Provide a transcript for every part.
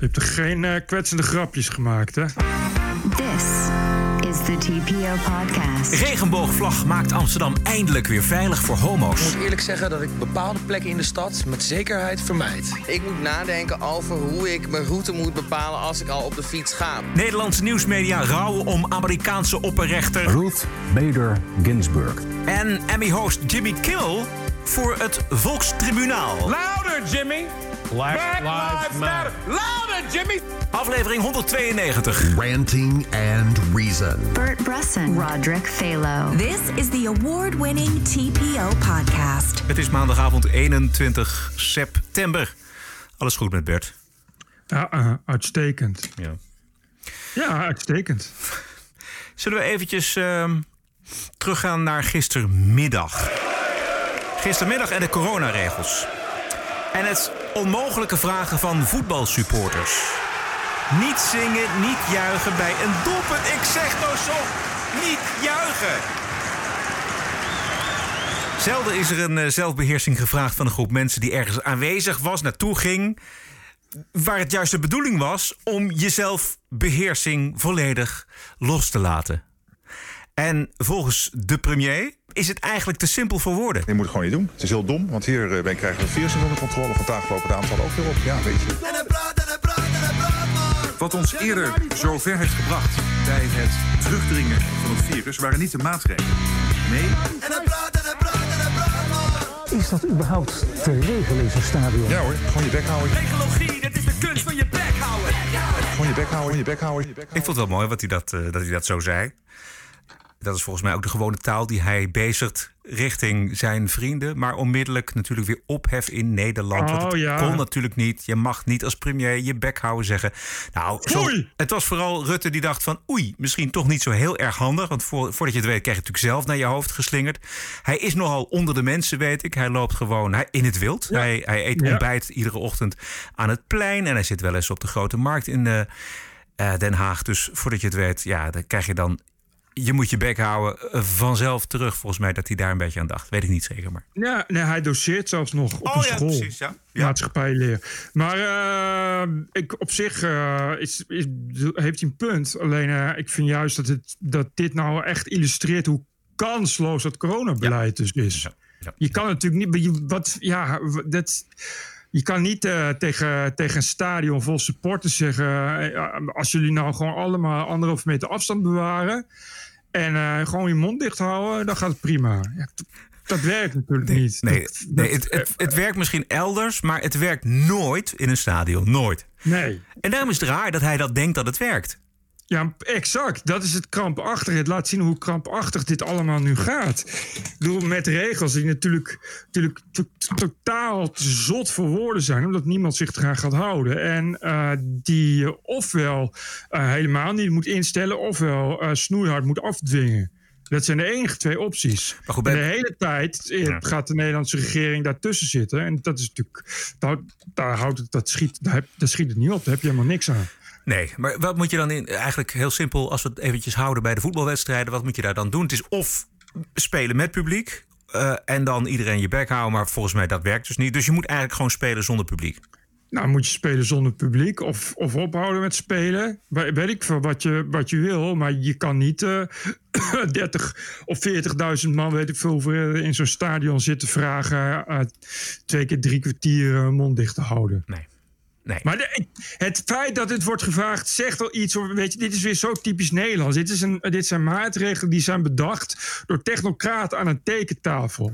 Je hebt er geen uh, kwetsende grapjes gemaakt, hè? This is the TPO podcast. Regenboogvlag maakt Amsterdam eindelijk weer veilig voor homo's. Ik moet eerlijk zeggen dat ik bepaalde plekken in de stad met zekerheid vermijd. Ik moet nadenken over hoe ik mijn route moet bepalen als ik al op de fiets ga. Nederlandse nieuwsmedia rouwen om Amerikaanse opperrechter Ruth Bader Ginsburg. En Emmy-host Jimmy Kimmel voor het Volkstribunaal. Louder, Jimmy! Black, Black Lives Matter. Louder, Jimmy! Aflevering 192. Ranting and Reason. Bert Bresson. Roderick Phalo. This is the award-winning TPO podcast. Het is maandagavond 21 september. Alles goed met Bert? Ja, uh, uitstekend. Ja. Ja, uitstekend. Zullen we eventjes uh, teruggaan naar gistermiddag? Gistermiddag en de coronaregels. En het onmogelijke vragen van voetbalsupporters. Niet zingen, niet juichen bij een doelpunt. Ik zeg nou zo, niet juichen. Zelden is er een uh, zelfbeheersing gevraagd van een groep mensen die ergens aanwezig was, naartoe ging. Waar het juist de bedoeling was om jezelf beheersing volledig los te laten. En volgens de premier is het eigenlijk te simpel voor woorden. Je moet het gewoon niet doen. Het is heel dom, want hier uh, krijgen we het virus onder controle. Vandaag lopen de aantallen ook weer op. Ja, weet je. Wat ons eerder zover heeft gebracht bij het terugdringen van het virus waren niet de maatregelen. Nee. Is dat überhaupt te regelen in zo'n stadion? Ja hoor, gewoon je bek houden. Regologie, dat is de kunst van je bek houden. Gewoon je bek houden, je bek houden. Ik vond het wel mooi wat hij dat, uh, dat, hij dat zo zei. Dat is volgens mij ook de gewone taal die hij bezigt richting zijn vrienden. Maar onmiddellijk natuurlijk weer ophef in Nederland. Oh, Want het ja. kon natuurlijk niet. Je mag niet als premier je bek houden zeggen. Nou, zo, het was vooral Rutte die dacht van... oei, misschien toch niet zo heel erg handig. Want voor, voordat je het weet krijg je het natuurlijk zelf naar je hoofd geslingerd. Hij is nogal onder de mensen, weet ik. Hij loopt gewoon hij, in het wild. Hij, hij eet Ja. ontbijt iedere ochtend aan het plein. En hij zit wel eens op de grote markt in eh, eh, Den Haag. Dus voordat je het weet, ja, dan krijg je dan je moet je bek houden. eh, Vanzelf terug, volgens mij, dat hij daar een beetje aan dacht. Weet ik niet zeker, maar... Ja, nee, hij doseert zelfs nog op Oh, een ja, school. precies, ja. Ja. Maatschappijleer. Maar eh, ik, op zich eh, is, is, heeft hij een punt. Alleen eh, ik vind juist dat, het, dat dit nou echt illustreert hoe kansloos dat coronabeleid dus is. Ja, ja. Je kan natuurlijk niet. Wat, ja, dat, je kan niet eh, tegen, tegen een stadion vol supporters zeggen. eh, als jullie nou gewoon allemaal anderhalve meter afstand bewaren. en eh, gewoon je mond dicht houden, dan gaat het prima. Ja, dat werkt natuurlijk niet. Nee, Dat- nee dat- het, het, het werkt misschien elders, maar het werkt nooit in een stadion. Nooit. nee. En daarom is het raar dat hij dat denkt dat het werkt. Ja, exact. Dat is het krampachtige. Het laat zien hoe krampachtig dit allemaal nu gaat. Ik bedoel, met regels die natuurlijk, natuurlijk to- to- totaal te zot voor woorden zijn... omdat niemand zich eraan gaat houden. En eh, die je ofwel eh, helemaal niet moet instellen... ofwel eh, snoeihard moet afdwingen. Dat zijn de enige twee opties. Maar goed, bij- de hele tijd gaat de Nederlandse regering daartussen zitten. En dat is natuurlijk... Daar, daar, houdt het, dat, schiet, daar, daar schiet het niet op. Daar heb je helemaal niks aan. Nee, maar wat moet je dan in... Eigenlijk heel simpel, als we het eventjes houden bij de voetbalwedstrijden... wat moet je daar dan doen? Het is of spelen met publiek... eh, en dan iedereen je bek houden. Maar volgens mij dat werkt dus niet. Dus je moet eigenlijk gewoon spelen zonder publiek. Nou, moet je spelen zonder publiek of, of ophouden met spelen. We- Weet ik veel wat je, wat je wil, maar je kan niet eh 30 of 40.000 man, weet ik veel, hoeveel in zo'n stadion zitten vragen. eh, twee keer drie kwartier mond dicht te houden. Nee. Nee. Maar de- het feit dat het wordt gevraagd zegt al iets. over- Weet je, dit is weer zo typisch Nederlands. Dit, is een, dit zijn maatregelen die zijn bedacht door technocraten aan een tekentafel.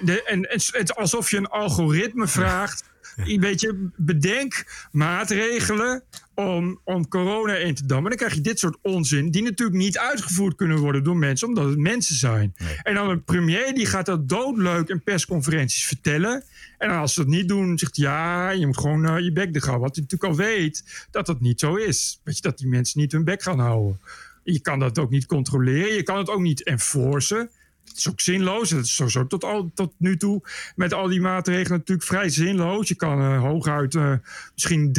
De, en, en het is alsof je een algoritme vraagt. Weet je, bedenk maatregelen om, om corona in te dammen. Dan krijg je dit soort onzin, die natuurlijk niet uitgevoerd kunnen worden door mensen, omdat het mensen zijn. En dan een premier die gaat dat doodleuk in persconferenties vertellen. En als ze dat niet doen, zegt hij, ja, je moet gewoon eh, je bek dicht houden. Wat hij natuurlijk al weet dat dat niet zo is. Weet je, dat die mensen niet hun bek gaan houden. Je kan dat ook niet controleren. Je kan het ook niet enforcen. Dat is ook zinloos. Dat is sowieso tot, al, tot nu toe met al die maatregelen natuurlijk vrij zinloos. Je kan eh, hooguit eh, misschien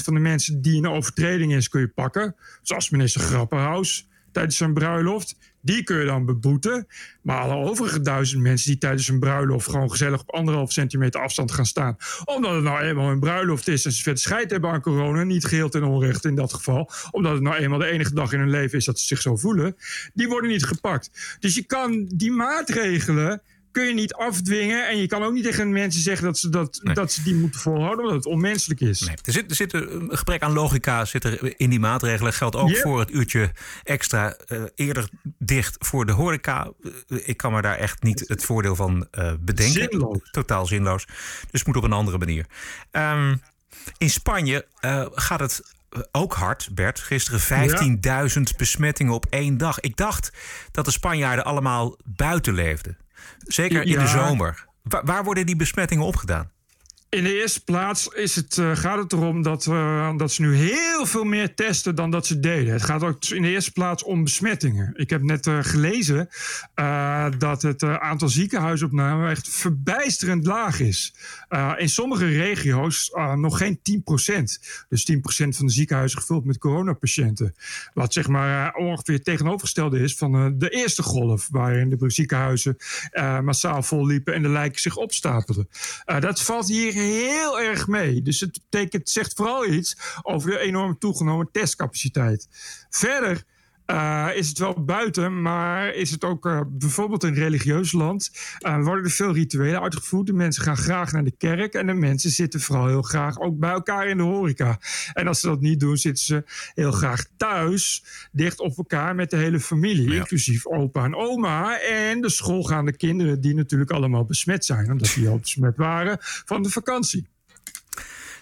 3% van de mensen die een overtreding is, kun je pakken. Zoals minister Grapperhaus. Tijdens een bruiloft, die kun je dan beboeten. Maar alle overige duizend mensen die tijdens een bruiloft gewoon gezellig op anderhalf centimeter afstand gaan staan. Omdat het nou eenmaal een bruiloft is en ze vet scheid hebben aan corona. Niet geheel ten onrechte in dat geval. Omdat het nou eenmaal de enige dag in hun leven is dat ze zich zo voelen. Die worden niet gepakt. Dus je kan die maatregelen kun je niet afdwingen. En je kan ook niet tegen mensen zeggen dat ze, dat, dat ze die moeten volhouden, omdat het onmenselijk is. Nee, er, zit, er zit een gebrek aan logica zit er in die maatregelen. Geldt ook Yep. voor het uurtje extra eh, eerder dicht voor de horeca. Eh, ik kan me daar echt niet het voordeel van eh, bedenken. Zinloos. Totaal zinloos. Dus moet op een andere manier. Ehm, in Spanje gaat het ook hard, Bert. Gisteren 15.000 besmettingen op één dag. Ik dacht dat de Spanjaarden allemaal buiten leefden. Zeker in de zomer. Wa- waar worden die besmettingen opgedaan? In de eerste plaats is het, eh, gaat het erom dat, eh, dat ze nu heel veel meer testen dan dat ze deden. Het gaat ook in de eerste plaats om besmettingen. Ik heb net eh, gelezen dat het aantal ziekenhuisopnamen echt verbijsterend laag is. In sommige regio's nog geen 10%. Dus 10% van de ziekenhuizen gevuld met coronapatiënten. Wat zeg maar ongeveer tegenovergestelde is van de eerste golf. Waarin de ziekenhuizen massaal vol liepen en de lijken zich opstapelden. Dat valt hier heel erg mee. Dus het betekent, zegt vooral iets over de enorm toegenomen testcapaciteit. Verder eh, is het wel buiten, maar is het ook eh, bijvoorbeeld in religieus land. eh, worden er veel rituelen uitgevoerd. De mensen gaan graag naar de kerk en de mensen zitten vooral heel graag ook bij elkaar in de horeca. En als ze dat niet doen, zitten ze heel graag thuis, dicht op elkaar met de hele familie, inclusief opa en oma en de schoolgaande kinderen die natuurlijk allemaal besmet zijn, omdat die al besmet waren van de vakantie.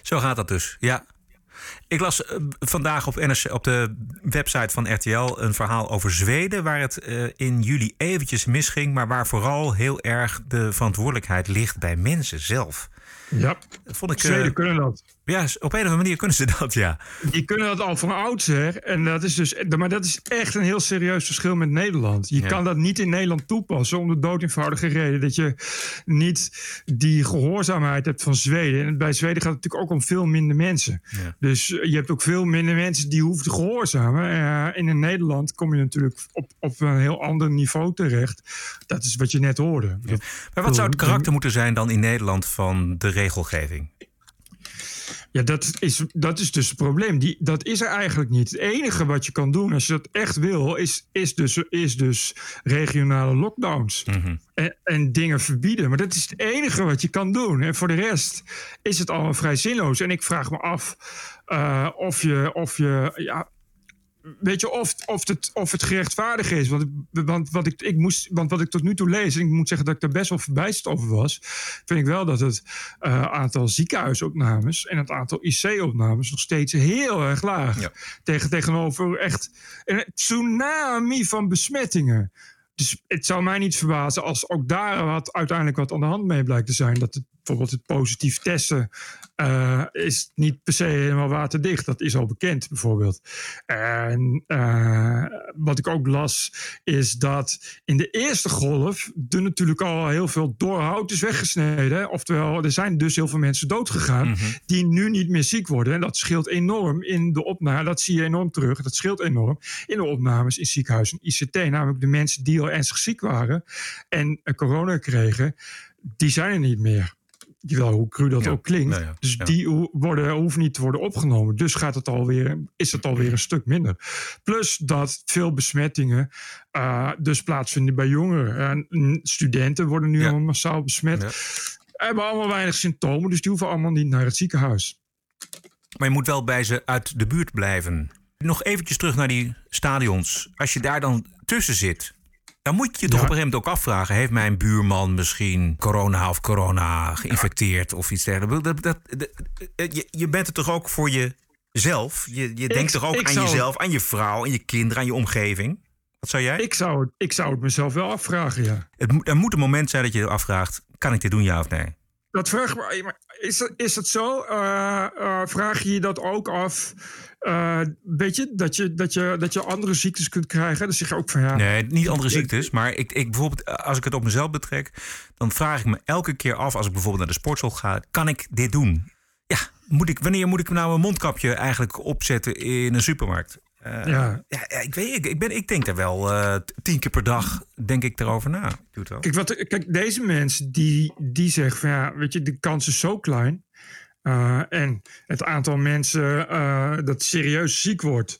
Zo gaat dat dus, ja. Ik las eh, vandaag op, NRC, op de website van RTL een verhaal over Zweden... waar het eh, in juli eventjes misging... maar waar vooral heel erg de verantwoordelijkheid ligt bij mensen zelf. Ja, Vond ik, eh, Zweden kunnen dat. Ja, op een of andere manier kunnen ze dat, ja. Die kunnen dat al van oudsher. En dat is dus, maar dat is echt een heel serieus verschil met Nederland. Je Ja. kan dat niet in Nederland toepassen om de dood eenvoudige reden dat je niet die gehoorzaamheid hebt van Zweden. En bij Zweden gaat het natuurlijk ook om veel minder mensen. Ja. Dus eh, je hebt ook veel minder mensen die hoeven te gehoorzamen. Eh, en in Nederland kom je natuurlijk op, op een heel ander niveau terecht. Dat is wat je net hoorde. Maar wat zou het karakter moeten zijn dan in Nederland van de regelgeving? Ja, dat is, dat is dus het probleem. Die, dat is er eigenlijk niet. Het enige wat je kan doen, als je dat echt wil, is, is, dus, is dus regionale lockdowns. En, en dingen verbieden. Maar dat is het enige wat je kan doen. En voor de rest is het allemaal vrij zinloos. En ik vraag me af eh, of je. Of je ja, Weet je, of, of, het, of het gerechtvaardig is. Want, want, wat ik, ik moest, want wat ik tot nu toe lees, en ik moet zeggen dat ik er best wel verbijsterd over was, vind ik wel dat het eh, aantal ziekenhuisopnames en het aantal IC-opnames nog steeds heel erg laag. Tegen, tegenover echt een tsunami van besmettingen. Dus het zou mij niet verbazen als ook daar wat, uiteindelijk wat aan de hand mee blijkt te zijn. Dat het, bijvoorbeeld het positief testen eh, is niet per se helemaal waterdicht. Dat is al bekend bijvoorbeeld. En eh, wat ik ook las is dat in de eerste golf er natuurlijk al heel veel doorhout is weggesneden. Oftewel, er zijn dus heel veel mensen doodgegaan die nu niet meer ziek worden. En dat scheelt enorm in de opname. Dat zie je enorm terug. Dat scheelt enorm in de opnames in ziekenhuizen, ICT. Namelijk de mensen die al ernstig ziek waren en corona kregen, die zijn er niet meer. Wel, hoe cru dat ook klinkt. nou ja, dus ja. die worden, hoeven niet te worden opgenomen. Dus gaat het alweer, is het alweer een stuk minder. Plus dat veel besmettingen eh, dus plaatsvinden bij jongeren. En studenten worden nu allemaal massaal besmet. Hebben allemaal weinig symptomen, dus die hoeven allemaal niet naar het ziekenhuis. Maar je moet wel bij ze uit de buurt blijven. Nog eventjes terug naar die stadions. Als je daar dan tussen zit, dan moet je je toch op een gegeven moment ook afvragen: heeft mijn buurman misschien corona of corona geïnfecteerd of iets dergelijks? Dat, dat, dat- je, je bent er toch ook voor jezelf? Je, je denkt toch ook aan zou- jezelf, aan je vrouw, aan je kinderen, aan je omgeving? Wat zou jij? Ik zou, het- ik zou het mezelf wel afvragen, ja. Het moet, er moet een moment zijn dat je je afvraagt: kan ik dit doen, ja of nee? Dat vraag ik me- maar is, dat- is dat zo? Eh, eh, vraag je je dat ook af? Eh, weet je dat, je, dat je dat je andere ziektes kunt krijgen? Dan zeg je ook van ja. Nee, niet andere ziektes. Maar ik, ik bijvoorbeeld, als ik het op mezelf betrek, dan vraag ik me elke keer af, als ik bijvoorbeeld naar de sportschool ga, kan ik dit doen? Ja, moet ik, wanneer moet ik nou een mondkapje eigenlijk opzetten in een supermarkt? Eh, Ja. ja. ik, weet, ik, ik, ben, ik denk daar wel eh, tien keer per dag denk ik erover na. Ik doe het wel. Kijk, wat, kijk, deze mensen die, die zeggen van ja, weet je, de kans is zo klein. Eh, en het aantal mensen eh, dat serieus ziek wordt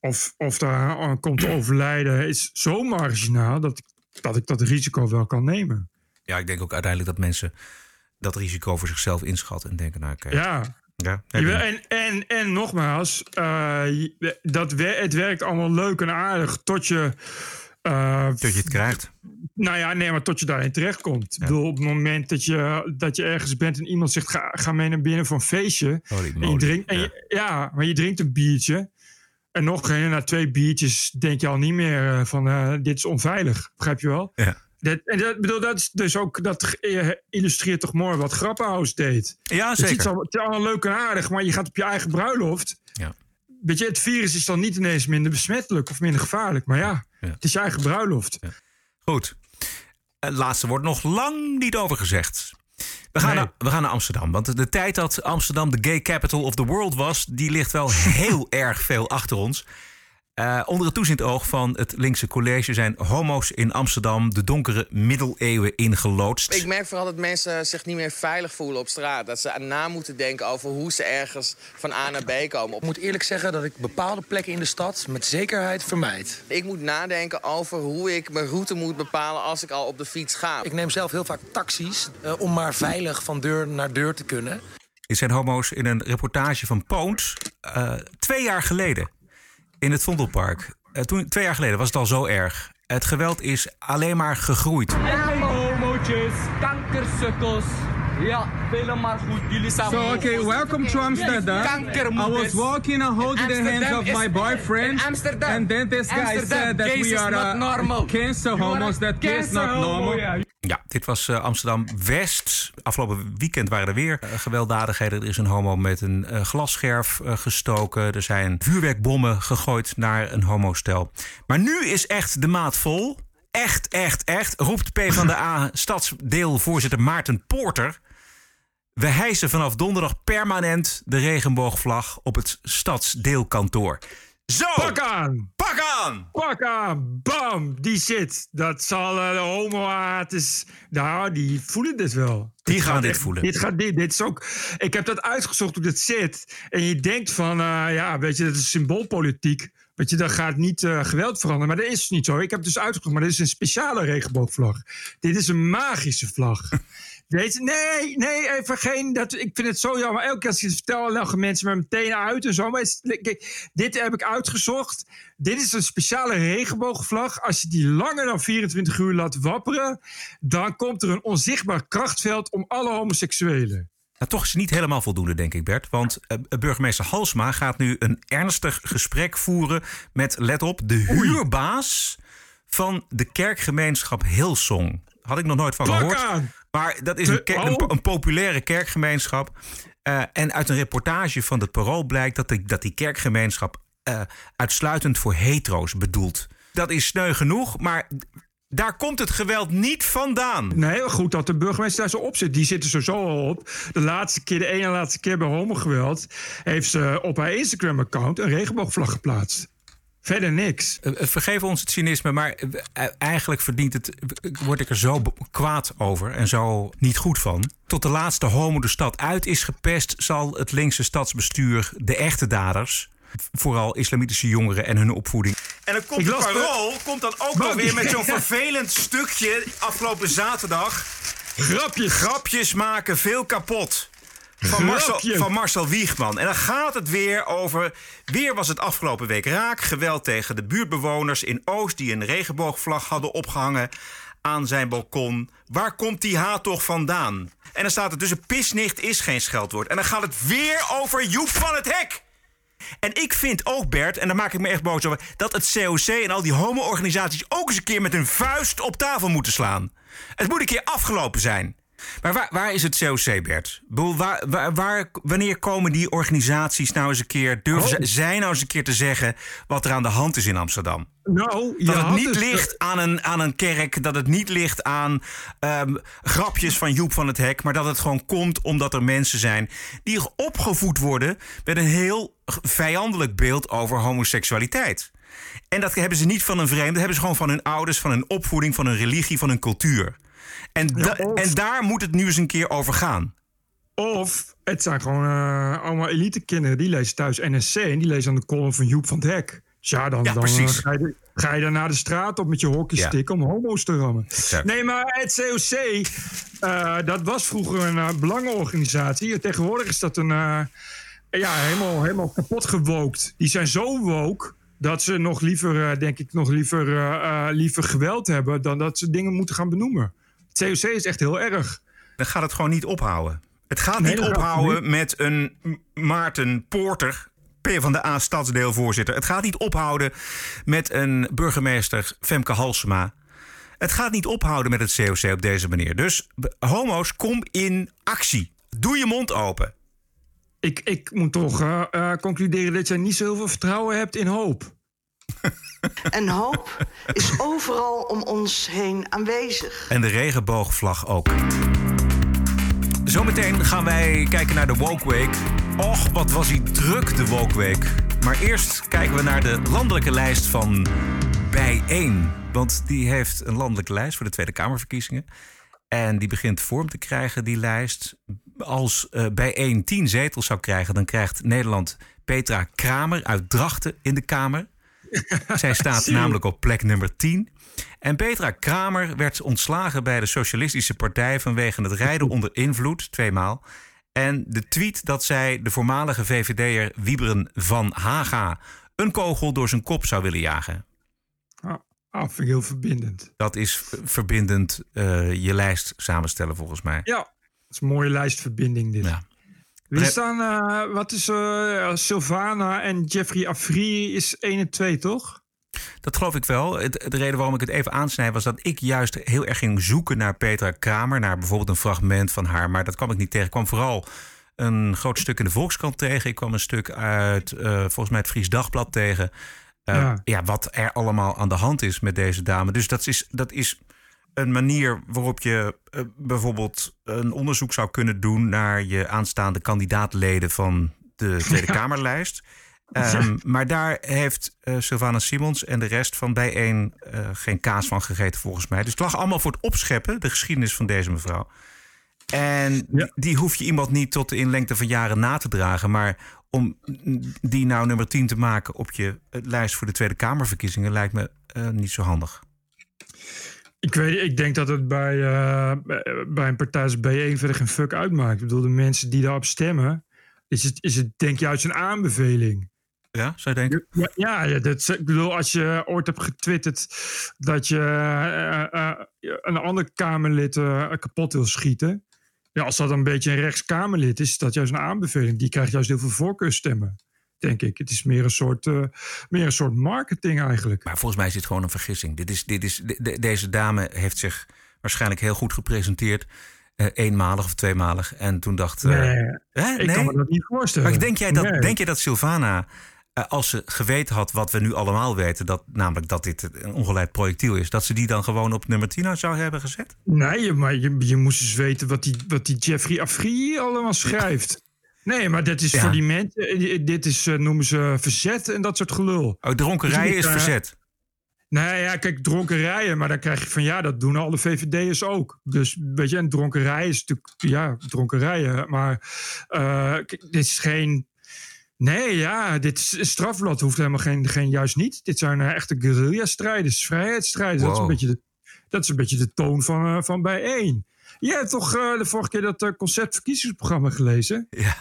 of, of daar aan komt te overlijden is zo marginaal dat, ik- dat ik dat risico wel kan nemen. Ja, ik denk ook uiteindelijk dat mensen dat risico voor zichzelf inschatten en denken, nou oké. Ja. Ja, en, en, en nogmaals, eh, dat, het werkt allemaal leuk en aardig tot je. Eh, Dat je het krijgt. Nou ja, nee, maar tot je daarin terechtkomt. Ik bedoel, op het moment dat je, dat je ergens bent en iemand zegt: ga, ga mee naar binnen voor een feestje. En je drinkt, en je- ja, maar je drinkt een biertje. En nog geen, na twee biertjes denk je al niet meer eh, van: eh, dit is onveilig. Begrijp je wel? Ja. Dat, en dat, bedoel, dat is dus ook, dat illustreert toch mooi wat Grappenhaus deed. Ja, Het is, zeker. al, het is allemaal leuk en aardig, maar je gaat op je eigen bruiloft. Ja. Weet je, het virus is dan niet ineens minder besmettelijk of minder gevaarlijk. Maar ja, het is je eigen bruiloft. Goed. Het laatste wordt nog lang niet over gezegd. We gaan, Nee. naar, we gaan naar Amsterdam. Want de tijd dat Amsterdam de gay capital of the world was... die ligt wel heel erg veel achter ons. Eh, onder het toezicht oog van het linkse college... zijn homo's in Amsterdam de donkere middeleeuwen ingeloodst. Ik merk vooral dat mensen zich niet meer veilig voelen op straat. Dat ze na moeten denken over hoe ze ergens van A naar B komen. Ik moet eerlijk zeggen dat ik bepaalde plekken in de stad met zekerheid vermijd. Ik moet nadenken over hoe ik mijn route moet bepalen als ik al op de fiets ga. Ik neem zelf heel vaak taxis eh, om maar veilig van deur naar deur te kunnen. Dit zijn homo's in een reportage van Poont. eh, twee jaar geleden in het Vondelpark. Eh, toen, twee jaar geleden was het al zo erg. Het geweld is alleen maar gegroeid. Kankersukkels. Ja, vele maar goed. Jullie zijn So okay, welcome to Amsterdam. I was walking and holding the hands of my boyfriend, and then this guy said that we are uh, cancer homos. That is not normal. Ja, dit was eh, Amsterdam West. Afgelopen weekend waren er weer eh, gewelddadigheden. Er is een homo met een eh, glasscherf gestoken. Er zijn vuurwerkbommen gegooid naar een homostel. Maar nu is echt de maat vol. Echt, echt, echt. Roept PvdA stadsdeelvoorzitter Maarten Poorter. We hijsen vanaf donderdag permanent de regenboogvlag op het stadsdeelkantoor. Zo! Pak aan! Pak aan! Pak aan! Bam! Die zit. Dat zal eh, de is. Nou, die voelen dit wel. Die gaan dit voelen. Dit gaat dit. Dit is ook. Ik heb dat uitgezocht hoe dit zit. En je denkt van, eh, ja, weet je, dat is symboolpolitiek. Weet je, dat gaat niet eh, geweld veranderen. Maar dat is niet zo. Ik heb het dus uitgezocht, maar dit is een speciale regenboogvlag. Dit is een magische vlag. Je, nee, nee, even geen. Dat, ik vind het zo jammer. Elke keer als ik het vertel, lachen mensen me meteen uit en zo. Maar is- kijk, dit heb ik uitgezocht. Dit is een speciale regenboogvlag. Als je die langer dan 24 uur laat wapperen, dan komt er een onzichtbaar krachtveld om alle homoseksuelen. Nou, toch is het niet helemaal voldoende, denk ik, Bert. Want eh, burgemeester Halsma gaat nu een ernstig gesprek voeren met, let op, de huurbaas van de kerkgemeenschap Hillsong. Had ik nog nooit van gehoord. Maar dat is een, Oh. een, po- een populaire kerkgemeenschap. Eh, en uit een reportage van het Parool blijkt dat die, dat die kerkgemeenschap eh, uitsluitend voor hetero's bedoelt. Dat is sneu genoeg, maar daar komt het geweld niet vandaan. Nee, goed dat de burgemeester daar zo op zit. Die zit er sowieso al op. De laatste keer, de ene laatste keer bij homogeweld... heeft ze op haar Instagram-account een regenboogvlag geplaatst. Verder niks. Eh, eh, Vergeef ons het cynisme, maar eh, eigenlijk verdient het, word ik er zo kwaad over en zo niet goed van. Tot de laatste homo de stad uit is gepest, zal het linkse stadsbestuur de echte daders, vooral islamitische jongeren en hun opvoeding. En dan komt de- komt dan ook wel weer met zo'n vervelend stukje afgelopen zaterdag. Grapjes. Grapjes maken, veel kapot. Van Marcel, van Marcel Wiegman. En dan gaat het weer over. Weer was het afgelopen week raak. Geweld tegen de buurtbewoners in Oost. die een regenboogvlag hadden opgehangen aan zijn balkon. Waar komt die haat toch vandaan? En dan staat er tussen pisnicht is geen scheldwoord. En dan gaat het weer over Joep van het Hek. En ik vind ook, Bert, en daar maak ik me echt boos over... dat het COC en al die homo-organisaties ook eens een keer met hun vuist op tafel moeten slaan. Het moet een keer afgelopen zijn. Maar waar, waar is het COC, Bert? Bedoel, Waar, waar, waar- wanneer komen die organisaties nou eens een keer... durven Oh. zij nou eens een keer te zeggen wat er aan de hand is in Amsterdam? Nou, Dat het niet dus- ligt aan een, aan een kerk, dat het niet ligt aan ehm, grapjes van Joep van het Hek, maar dat het gewoon komt omdat er mensen zijn die opgevoed worden met een heel vijandelijk beeld over homoseksualiteit. En dat hebben ze niet van een vreemde, dat hebben ze gewoon van hun ouders, van hun opvoeding, van hun religie, van hun cultuur. En, da- en daar moet het nu eens een keer over gaan. Of het zijn gewoon eh, allemaal elite kinderen. Die lezen thuis NSC en die lezen aan de column van Joep van het Hek. Dus ja, dan, Ja, dan eh, ga, je, ga je dan naar de straat op met je hockeystick om homo's te rammen. Exact. Nee, maar het COC, eh, dat was vroeger een belangenorganisatie. Tegenwoordig is dat een, ja, helemaal, helemaal kapot gewookt. Die zijn zo woke dat ze nog liever, denk ik, nog liever, liever geweld hebben... dan dat ze dingen moeten gaan benoemen. COC is echt heel erg. Dan gaat het gewoon niet ophouden. Het gaat niet ophouden met een Maarten Poorter, PvdA stadsdeelvoorzitter. Het gaat niet ophouden met een burgemeester Femke Halsema. Het gaat niet ophouden met het COC op deze manier. Dus homo's, kom in actie. Doe je mond open. Ik, ik moet toch eh, eh, concluderen dat jij niet zoveel vertrouwen hebt in hoop. En hoop is overal om ons heen aanwezig. En de regenboogvlag ook. Zometeen gaan wij kijken naar de Woke Week. Och, wat was hij druk, de Woke Week. Maar eerst kijken we naar de landelijke lijst van Bijeen. Want die heeft een landelijke lijst voor de Tweede Kamerverkiezingen. En die begint vorm te krijgen, die lijst. Als eh Bijeen 10 zetels zou krijgen... dan krijgt Nederland Petra Kramer uit Drachten in de Kamer. Zij staat namelijk op plek nummer 10. En Petra Kramer werd ontslagen bij de Socialistische Partij vanwege het rijden onder invloed, tweemaal. En de tweet dat zij de voormalige VVD'er Wieberen van Haga een kogel door zijn kop zou willen jagen. Ah, ah, vind ik heel verbindend. Dat is verbindend eh, je lijst samenstellen volgens mij. Ja, dat is een mooie lijstverbinding dit. Ja. Wie staan, eh, wat is eh, Sylvana en Jeffrey Afri is 1 en 2, toch? Dat geloof ik wel. Het, de reden waarom ik het even aansnijd was dat ik juist heel erg ging zoeken naar Petra Kramer. Naar bijvoorbeeld een fragment van haar. Maar dat kwam ik niet tegen. Ik kwam vooral een groot stuk in de Volkskrant tegen. Ik kwam een stuk uit eh, volgens mij het Fries Dagblad tegen. Ja. ja. wat er allemaal aan de hand is met deze dame. Dus dat is, dat is een manier waarop je eh, bijvoorbeeld een onderzoek zou kunnen doen naar je aanstaande kandidaatleden van de Tweede Kamerlijst. Ehm, Maar daar heeft eh Sylvana Simons en de rest van bijeen eh, geen kaas van gegeten, volgens mij. Dus het lag allemaal voor het opscheppen, de geschiedenis van deze mevrouw. En die, die hoef je iemand niet tot in lengte van jaren na te dragen. Maar om die nou nummer 10 te maken op je lijst voor de Tweede Kamerverkiezingen lijkt me niet zo handig. Ik, weet, ik denk dat het bij, eh, bij- een partij als B1 verder geen fuck uitmaakt. Ik bedoel, de mensen die daarop stemmen, is het, is het denk je juist een aanbeveling. Ja, zou je denken? Ja, ja, dat, ik bedoel, als je ooit hebt getwitterd dat je eh, eh, een ander Kamerlid kapot wil schieten. Ja, als dat een beetje een rechtskamerlid is, is dat juist een aanbeveling. Die krijgt juist heel veel voorkeurstemmen, denk ik. Het is meer een soort, eh, meer een soort marketing eigenlijk. Maar volgens mij is dit gewoon een vergissing. Dit is, dit is, de- de- deze dame heeft zich waarschijnlijk heel goed gepresenteerd. eh, eenmalig of tweemalig. En toen dacht... eh, Nee, hè? ik kan me dat niet voorstellen. Maar denk jij dat, Nee. denk jij dat Sylvana, als ze geweten had wat we nu allemaal weten... Dat, namelijk dat dit een ongeleid projectiel is... dat ze die dan gewoon op nummer 10 zou hebben gezet? Nee, maar je, je moest eens weten wat die, wat die Jeffrey Afri allemaal schrijft. Nee, maar dit is Ja. voor die mensen, eh, dit is, eh, noemen ze verzet en dat soort gelul. Oh, dronkerij Dus is verzet. Nee, ja, kijk, dronkerijen, maar dan krijg je van ja, dat doen alle VVD'ers ook. Dus weet je, en dronkerij is natuurlijk, ja, dronkerijen. Maar eh, dit is geen. Nee, ja, dit is een strafblad hoeft helemaal geen, geen juist niet. Dit zijn eh, echte guerrilla-strijders, vrijheidsstrijders. Dat, is een beetje de, dat is een beetje de toon van, eh, van bijeen. Jij hebt toch de vorige keer dat eh, conceptverkiezingsprogramma gelezen? Ja.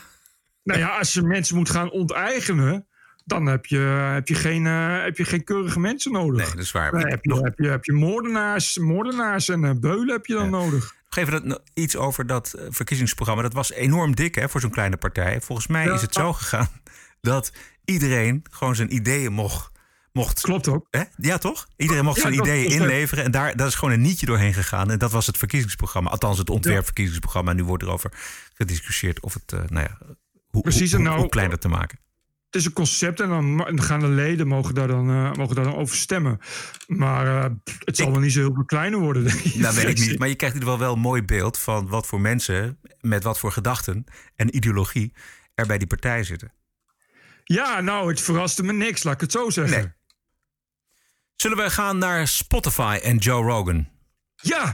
Nou ja, als je mensen moet gaan onteigenen, dan heb je, heb je, geen, eh, heb je geen keurige mensen nodig. Nee, dat is waar. Dan heb je, heb je, heb je moordenaars, moordenaars en eh, beulen heb je dan nodig. Geef dat iets over dat eh, verkiezingsprogramma. Dat was enorm dik hè, voor zo'n kleine partij. Volgens mij Ja. is het zo gegaan dat iedereen gewoon zijn ideeën mocht, mocht. Klopt ook. Hè? Ja, toch? Iedereen mocht Ja, zijn dat- ideeën dat- inleveren. En daar, daar is gewoon een nietje doorheen gegaan. En dat was het verkiezingsprogramma. Althans, het ontwerpverkiezingsprogramma. En nu wordt erover gediscussieerd of het, nou ja, hoe, Precies, hoe, en hoe- nou- hoe kleiner te maken. Het is een concept en dan gaan de leden mogen daar dan, eh, mogen daar dan over stemmen. Maar eh, het zal wel niet zo heel veel kleiner worden. denk ik. Nou, weet ik niet. Maar je krijgt in ieder geval wel een mooi beeld van wat voor mensen, met wat voor gedachten en ideologie er bij die partij zitten. Ja, nou, het verraste me niks, laat ik het zo zeggen. Nee. Zullen we gaan naar Spotify en Joe Rogan? Ja!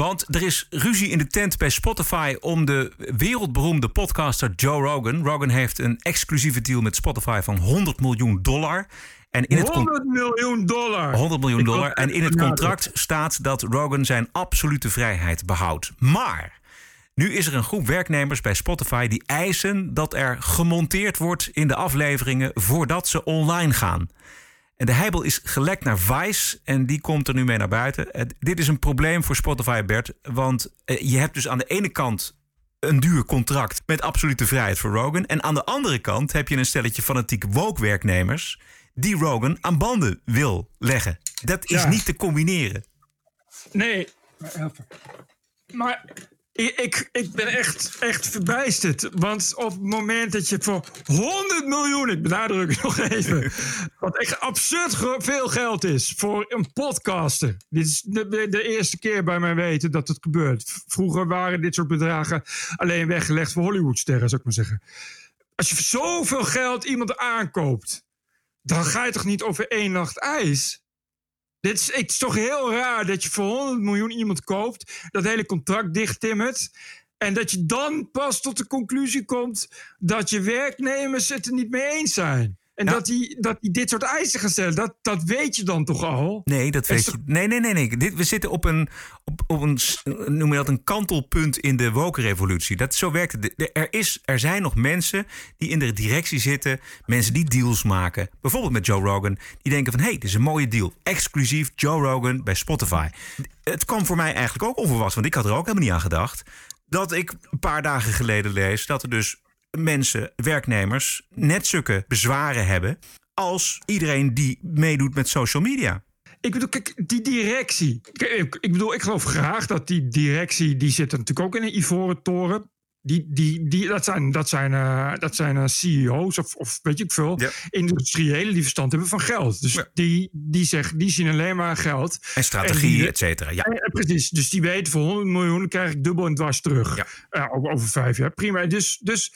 Want er is ruzie in de tent bij Spotify om de wereldberoemde podcaster Joe Rogan. Rogan heeft een exclusieve deal met Spotify van 100 miljoen dollar. En in het con- 100 miljoen dollar! 100 miljoen dollar. En in het contract staat dat Rogan zijn absolute vrijheid behoudt. Maar nu is er een groep werknemers bij Spotify die eisen dat er gemonteerd wordt in de afleveringen voordat ze online gaan. En de heibel is gelekt naar Vice en die komt er nu mee naar buiten. Eh, dit is een probleem voor Spotify, Bert. Want eh, je hebt dus aan de ene kant een duur contract met absolute vrijheid voor Rogan. En aan de andere kant heb je een stelletje fanatieke woke-werknemers... die Rogan aan banden wil leggen. Dat is Ja. niet te combineren. Nee. Maar ik, ik, ik ben echt, echt verbijsterd. Want op het moment dat je voor 100 miljoen, ik benadruk het nog even, wat echt absurd veel geld is voor een podcaster. Dit is de, eerste keer bij mij weten dat het gebeurt. Vroeger waren dit soort bedragen alleen weggelegd voor Hollywoodsterren, zou ik maar zeggen. Als je voor zoveel geld iemand aankoopt, dan ga je toch niet over één nacht ijs? Dit is, het is toch heel raar dat je voor 100 miljoen iemand koopt, dat hele contract dichttimmert. En dat je dan pas tot de conclusie komt dat je werknemers het er niet mee eens zijn. En dat, die, dat die dit soort eisen gaan stellen, dat, dat weet je dan toch al? Nee, dat weet je. Nee, nee, nee. nee. Dit, we zitten op een, op, op een, noem je dat, een kantelpunt in de woke-revolutie. Dat, zo werkt het. Er, is, er zijn nog mensen die in de directie zitten. Mensen die deals maken. Bijvoorbeeld met Joe Rogan. Die denken van, hé, hey, dit is een mooie deal. Exclusief Joe Rogan bij Spotify. Het kwam voor mij eigenlijk ook onverwachts. Want ik had er ook helemaal niet aan gedacht. Dat ik een paar dagen geleden lees dat er dus mensen, werknemers, net zulke bezwaren hebben als iedereen die meedoet met social media. Ik bedoel, kijk, die directie. Ik bedoel, ik geloof graag dat die directie, die zit natuurlijk ook in een ivoren toren. Die, die, die, dat zijn, dat zijn, eh, dat zijn eh, CEO's of, of weet ik veel, industriëlen die verstand hebben van geld. Dus die, die, zeggen, die zien alleen maar geld. En strategie, et cetera. Ja. Ja, precies. Dus die weten voor 100 miljoen krijg ik dubbel en dwars terug. Ja. over, over vijf jaar. Prima. Dus, dus,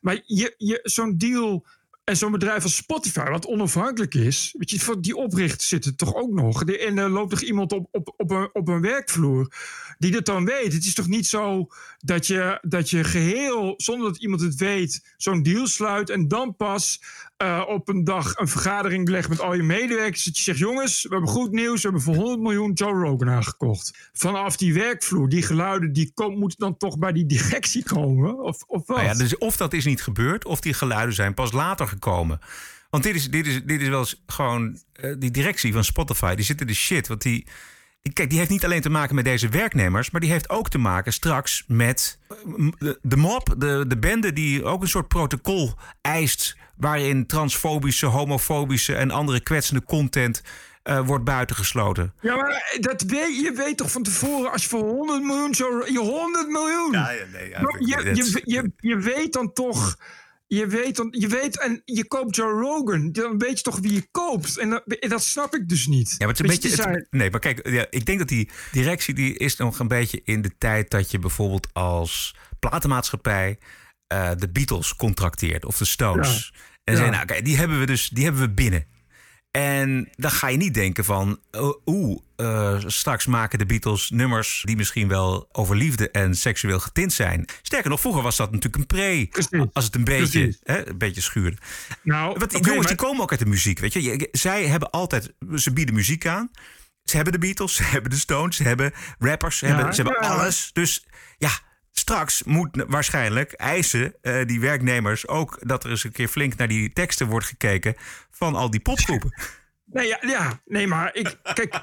maar je, je, zo'n deal en zo'n bedrijf als Spotify, wat onafhankelijk is, weet je, voor die oprichters zitten toch ook nog. En er loopt toch iemand op, op, op, een, op een werkvloer die dat dan weet. Het is toch niet zo dat je, dat je geheel, zonder dat iemand het weet, zo'n deal sluit en dan pas eh, op een dag een vergadering legt met al je medewerkers. Dat je zegt: jongens, we hebben goed nieuws. We hebben voor 100 miljoen Joe Rogan aangekocht. Vanaf die werkvloer, die geluiden, die kom, moeten dan toch bij die directie komen? Of, of wat? Nou ja, dus of dat is niet gebeurd, of die geluiden zijn pas later gekomen. Want dit is, dit is, dit is wel eens gewoon. eh, die directie van Spotify, die zitten de shit. Want die. Kijk, die heeft niet alleen te maken met deze werknemers, maar die heeft ook te maken straks met eh, de, de mob, de, de bende die ook een soort protocol eist. waarin transfobische, homofobische en andere kwetsende content eh, wordt buitengesloten. Ja, maar dat weet, je weet toch van tevoren, als je voor 100 miljoen zo. Je 100 miljoen! Ja, ja, nee, ja, je, je, je, je weet dan toch. Je weet, dan, je weet, en je koopt Joe Rogan. Dan weet je toch wie je koopt. En dat, dat snap ik dus niet. Ja, maar het is een beetje. het- nee, maar kijk, ja, ik denk dat die directie die is nog een beetje in de tijd dat je bijvoorbeeld als platenmaatschappij eh, de Beatles contracteert of de Stones. Ja. En Ja. zeggen, nou, oké, die hebben we dus, die hebben we binnen. En dan ga je niet denken van, oh, oeh, eh, straks maken de Beatles nummers die misschien wel over liefde en seksueel getint zijn. Sterker nog, vroeger was dat natuurlijk een pre, als het een beetje, hè, een beetje schuurde. Nou, Want die jongens maar- die komen ook uit de muziek, weet je. Zij hebben altijd, ze bieden muziek aan. Ze hebben de Beatles, ze hebben de Stones, ze hebben rappers, ze Ja, hebben, ze hebben ja. alles. Dus ja, straks moet waarschijnlijk eisen eh, die werknemers ook dat er eens een keer flink naar die teksten wordt gekeken van al die popgroepen. Nee, ja, ja, nee, maar ik, kijk,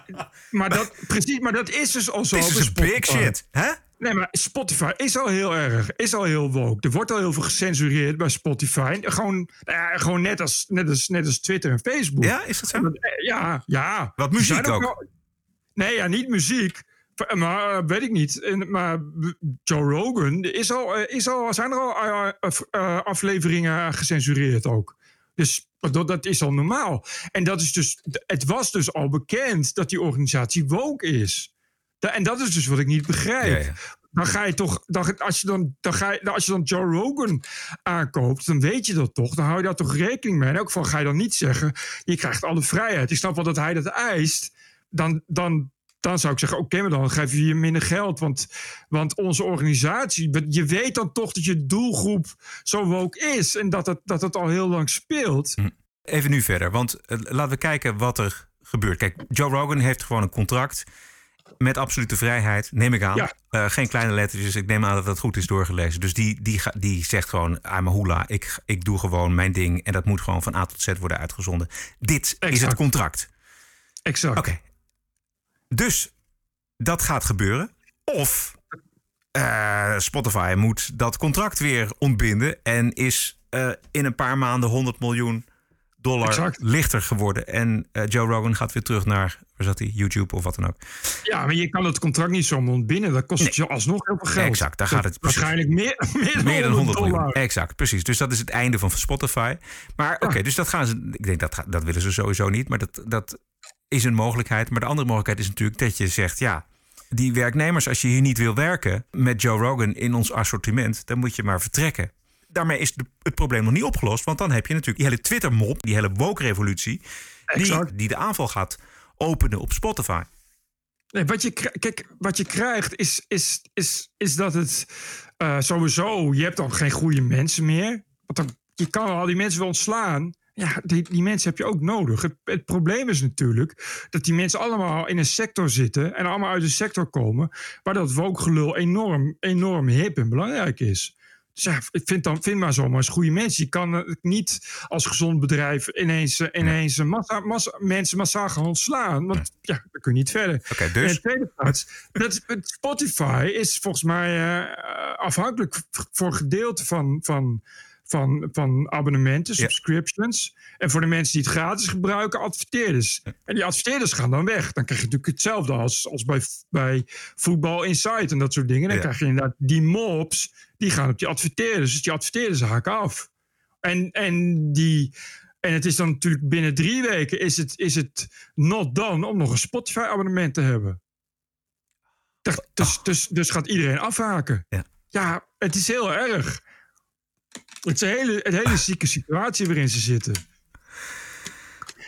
maar dat, precies, maar dat is dus al zo. Dit is dus big shit, hè? Nee, maar Spotify is al heel erg, is al heel woke. Er wordt al heel veel gecensureerd bij Spotify. Gewoon, nou ja, gewoon net, als, net, als, net als Twitter en Facebook. Ja, is dat zo? Ja, ja. Wat muziek ook? wel- nee, ja, niet muziek. Maar eh, weet ik niet. En, maar Joe Rogan is al, eh, is al, zijn er al eh, af- afleveringen gecensureerd ook. Dus dat, dat is al normaal. En dat is dus, het was dus al bekend dat die organisatie woke is. En dat is dus wat ik niet begrijp. Dan ga je toch, dan, als, je dan, dan ga je, als je dan Joe Rogan aankoopt, dan weet je dat toch. Dan hou je daar toch rekening mee. En ook van ga je dan niet zeggen, je krijgt alle vrijheid. Ik snap wel dat hij dat eist. Dan, dan, dan zou ik zeggen, oké, maar dan geef je je minder geld. Want, want onze organisatie, je weet dan toch dat je doelgroep zo woke is. En dat het, dat het al heel lang speelt. Even nu verder, want eh, laten we kijken wat er gebeurt. Kijk, Joe Rogan heeft gewoon een contract met absolute vrijheid, neem ik aan. Ja. Eh, geen kleine lettertjes, ik neem aan dat dat goed is doorgelezen. Dus die, die, die zegt gewoon, I'm a hula, ik, ik doe gewoon mijn ding... en dat moet gewoon van A tot Z worden uitgezonden. Dit is het contract. Exact. Oké. Dus dat gaat gebeuren. Of eh, Spotify moet dat contract weer ontbinden... en is eh, in een paar maanden 100 miljoen dollar Exact. lichter geworden. En eh, Joe Rogan gaat weer terug naar, waar zat hij, YouTube of wat dan ook. Ja, maar je kan het contract niet zomaar ontbinden. Dat kost je alsnog heel veel geld. Exact, daar gaat het. Waarschijnlijk meer, meer dan, Meer dan 100 miljoen. dollar. Exact, precies. Dus dat is het einde van Spotify. Maar oké, dus dat gaan ze. Ik denk dat dat willen ze sowieso niet. Maar dat, dat is een mogelijkheid. Maar de andere mogelijkheid is natuurlijk dat je zegt: ja, die werknemers, als je hier niet wil werken met Joe Rogan in ons assortiment, dan moet je maar vertrekken. Daarmee is de- het probleem nog niet opgelost. Want dan heb je natuurlijk die hele Twitter-mop, die hele woke-revolutie, die, die de aanval gaat openen op Spotify. Nee, wat je, kijk, wat je krijgt is, is, is, is dat het eh, sowieso... Je hebt dan geen goede mensen meer. Want dan, je kan al die mensen wel ontslaan. Ja, die, die mensen heb je ook nodig. Het, het probleem is natuurlijk dat die mensen allemaal in een sector zitten... en allemaal uit een sector komen... waar dat woke-gelul enorm, enorm hip en belangrijk is. Dus ja, ik vind, dan, vind maar zomaar eens goede mensen. Je kan eh, niet als gezond bedrijf ineens, eh, ineens een massa, massa, mensen massaal gaan ontslaan. Want ja, dan kun je niet verder. Oké, dus- En tweede plaats, dat, Spotify is volgens mij eh, afhankelijk voor gedeelte van, van, van, van abonnementen, subscriptions. En voor de mensen die het gratis gebruiken, adverteerders. En die adverteerders gaan dan weg. Dan krijg je natuurlijk hetzelfde als, als bij, bij Voetbal Insight en dat soort dingen. Dan Ja. krijg je inderdaad die mobs, die gaan op die adverteerders. Dus die adverteerders haken af. En, en, die, en het is dan natuurlijk binnen drie weken is het, is het not done om nog een Spotify-abonnement te hebben. Dus, dus, dus gaat iedereen afhaken. Ja. Ja, het is heel erg. Het is een hele, een hele zieke situatie waarin ze zitten.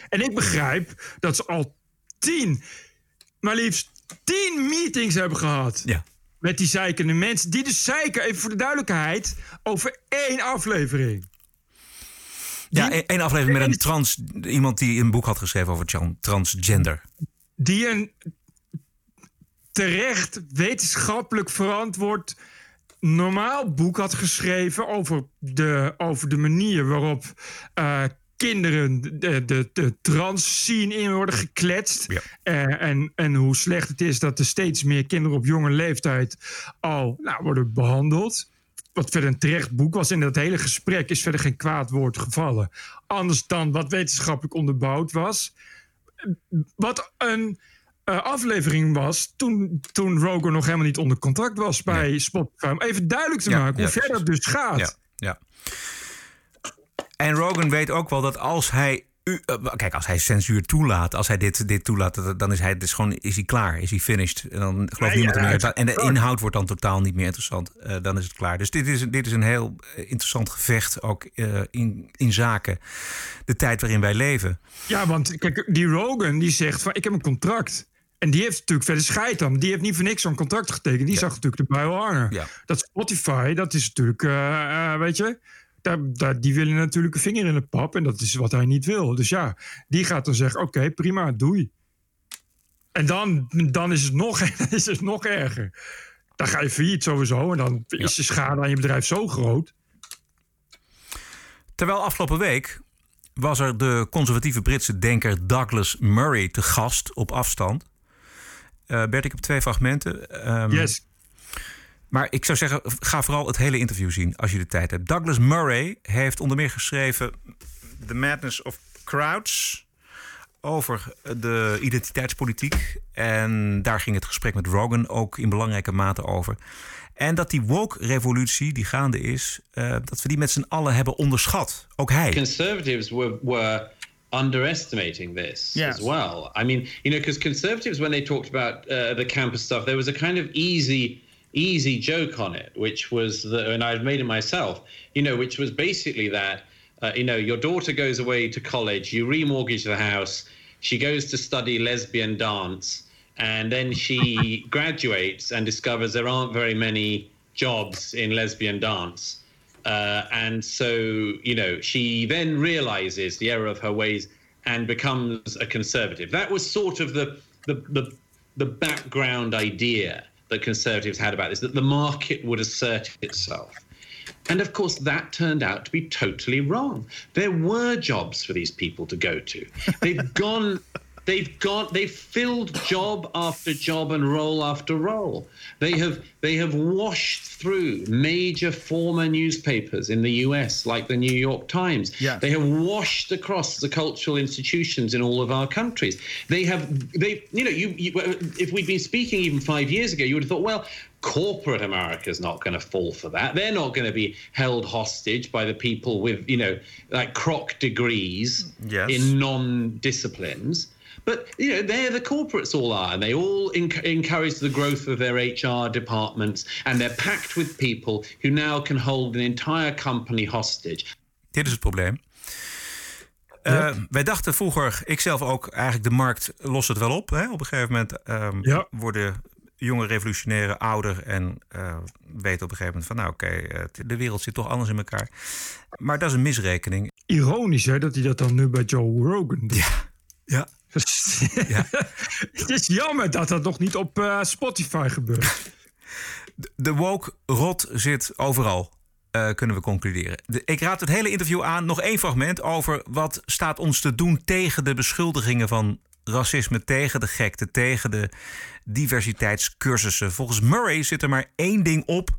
En ik begrijp dat ze al tien, maar liefst tien meetings hebben gehad. Ja. Met die zeikende mensen. Die dus zeiken, even voor de duidelijkheid, over één aflevering. Ja, één aflevering met een trans. Iemand die een boek had geschreven over tran- transgender. die een terecht wetenschappelijk verantwoord normaal boek had geschreven over de, over de manier waarop eh, kinderen de, de, de trans scene in worden gekletst. Eh, en, en hoe slecht het is dat er steeds meer kinderen op jonge leeftijd al nou, worden behandeld. Wat verder een terecht boek was. In dat hele gesprek is verder geen kwaad woord gevallen. Anders dan wat wetenschappelijk onderbouwd was wat een eh, aflevering was toen, toen Rogan nog helemaal niet onder contract was bij Spotify. Om even duidelijk te Ja, maken hoe ja, ver dat dus gaat. Ja, ja. En Rogan weet ook wel dat als hij. u- eh, kijk, als hij censuur toelaat, als hij dit, dit toelaat, dan is hij dus gewoon is hij klaar, is hij finished. En dan gelooft Ja, niemand er meer. En de inhoud wordt dan totaal niet meer interessant. Eh, dan is het klaar. Dus dit is, dit is een heel interessant gevecht ook in, in zaken de tijd waarin wij leven. Ja, want kijk, die Rogan die zegt van ik heb een contract. En die heeft natuurlijk verder scheid aan. Die heeft niet voor niks zo'n contract getekend. Die zag natuurlijk erbij wel hangen. Ja. Dat Spotify, dat is natuurlijk, eh, eh, weet je... Daar, daar, die willen natuurlijk een vinger in de pap. En dat is wat hij niet wil. Dus ja, die gaat dan zeggen, oké, prima, doei. En dan, dan is, het nog, is het nog erger. Dan ga je failliet sowieso. En dan is de schade aan je bedrijf zo groot. Terwijl afgelopen week was er de conservatieve Britse denker Douglas Murray te gast op afstand. Uh, Bert, ik heb twee fragmenten. Um, yes. Maar ik zou zeggen, ga vooral het hele interview zien als je de tijd hebt. Douglas Murray heeft onder meer geschreven The Madness of Crowds over de identiteitspolitiek. En daar ging het gesprek met Rogan ook in belangrijke mate over. En dat die woke-revolutie die gaande is, uh, dat we die met z'n allen hebben onderschat. Ook hij. Conservatives were, were underestimating this yes. as well. I mean, you know, because conservatives, when they talked about uh, the campus stuff, there was a kind of easy, easy joke on it, which was the, and I've made it myself, you know, which was basically that, uh, you know, your daughter goes away to college, you remortgage the house, she goes to study lesbian dance and then she graduates and discovers there aren't very many jobs in lesbian dance. Uh, and so, you know, she then realizes the error of her ways and becomes a conservative. That was sort of the, the, the, the background idea that conservatives had about this, that the market would assert itself. And of course, that turned out to be totally wrong. There were jobs for these people to go to. They've gone They've got they've filled job after job and role after role. They have they have washed through major former newspapers in the US like the New York Times. Yeah. They have washed across the cultural institutions in all of our countries. They have they you know you, you if we'd been speaking even 5 years ago you would have thought well corporate America is not going to fall for that. They're not going to be held hostage by the people with, you know, like croc degrees yes. in non disciplines. But you know, they're the corporates all are, and they all encourage the growth of their HR departments, and they're packed with people who now can hold an entire company hostage. Dit is het probleem. Uh, wij dachten vroeger, ik zelf ook, eigenlijk de markt lost het wel op. Hè? Op een gegeven moment um, ja. worden jonge revolutionairen ouder en uh, weten op een gegeven moment van, nou oké, okay, uh, de wereld zit toch anders in elkaar. Maar dat is een misrekening. Ironisch hè, dat hij dat dan nu bij Joe Rogan doet. Ja, ja. Ja. het is jammer dat dat nog niet op uh, Spotify gebeurt. De, woke rot zit overal. Uh, kunnen we concluderen. De, ik raad het hele interview aan. Nog één fragment over wat staat ons te doen tegen de beschuldigingen van racisme, tegen de gekte, tegen de diversiteitscursussen. Volgens Murray zit er maar één ding op,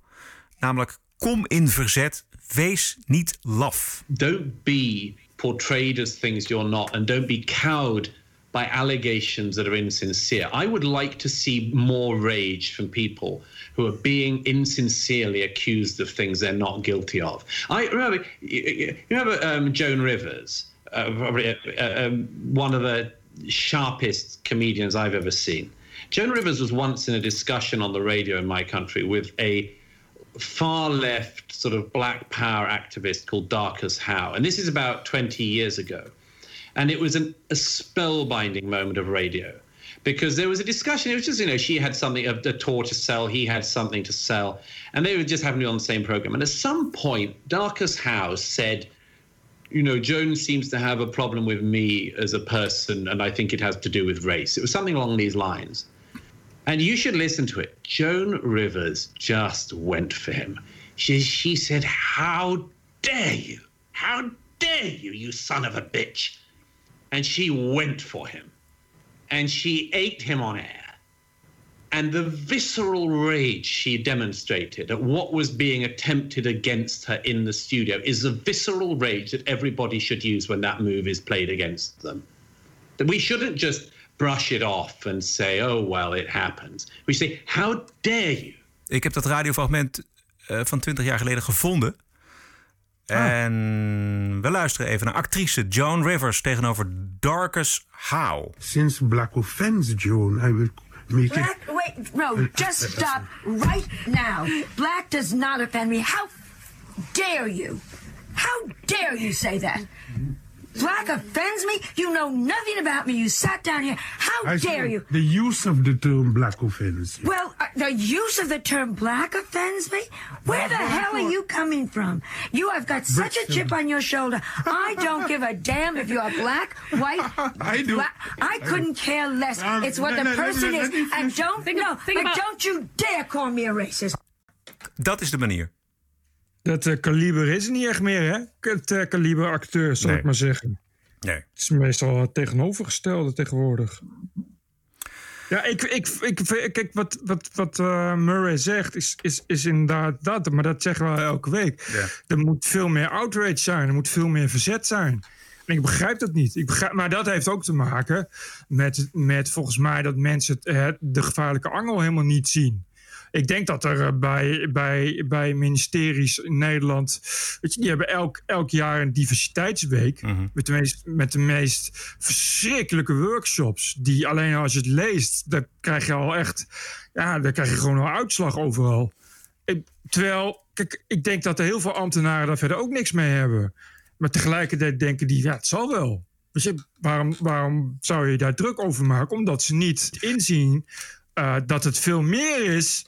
namelijk kom in verzet, wees niet laf. Don't be portrayed as things you're not and don't be cowed by allegations that are insincere. I would like to see more rage from people who are being insincerely accused of things they're not guilty of. I remember, you remember um, Joan Rivers, uh, probably, uh, um, one of the sharpest comedians I've ever seen. Joan Rivers was once in a discussion on the radio in my country with a far left sort of black power activist called Darkus Howe. And this is about 20 years ago. And it was an, a spellbinding moment of radio because there was a discussion. It was just, you know, she had something, a, a tour to sell, he had something to sell, and they were just happening on the same program. And at some point, Darkus House said, you know, Joan seems to have a problem with me as a person, and I think it has to do with race. It was something along these lines. And you should listen to it. Joan Rivers just went for him. She, she said, How dare you? How dare you, you son of a bitch? And she went for him and she ate him on air. And the visceral rage she demonstrated at what was being attempted against her in the studio is the visceral rage that everybody should use when that move is played against them. That we shouldn't just brush it off and say, oh, well, it happens. We say, how dare you? Ik heb dat radiofragment uh, van 20 jaar geleden gevonden. Ah. En we luisteren even naar actrice Joan Rivers tegenover Darkus Howe. Since Black offends Joan, I will make Black, it... wait, no, just stop right now. Black does not offend me. How dare you? How dare you say that? Black offends me? You know nothing about me. You sat down here. How I dare you? The use of the term black offends you. Well, uh, the use of the term black offends me? Where the hell are you coming from? You have got such a chip on your shoulder. I don't give a damn if you're black, white, I do. black. I couldn't care less. Um, it's what no, the no, person let me- is. And don't, think- no, think and about- don't you dare call me a racist. Dat is de manier. Dat eh, kaliber is niet echt meer, hè? Het eh, kaliber acteur, zal Nee. ik maar zeggen. Nee. Het is meestal het tegenovergestelde tegenwoordig. Ja, ik, ik, ik, kijk, wat, wat, wat uh, Murray zegt is, is, is inderdaad dat, maar dat zeggen we elke week. Ja. Er moet veel meer outrage zijn, er moet veel meer verzet zijn. En ik begrijp dat niet. Ik begrijp, maar dat heeft ook te maken met, met volgens mij dat mensen het, het- de gevaarlijke angel helemaal niet zien. Ik denk dat er eh, bij, bij, bij ministeries in Nederland. Weet je, die hebben elk, elk jaar een diversiteitsweek. met, de meest, met de meest verschrikkelijke workshops. Die alleen als je het leest, dan krijg je al echt. Ja, dan krijg je gewoon een uitslag overal. Ik- terwijl, kijk, ik denk dat er heel veel ambtenaren daar verder ook niks mee hebben. Maar tegelijkertijd denken die, ja, het zal wel. Waarom, waarom zou je daar druk over maken? Omdat ze niet inzien eh, dat het veel meer is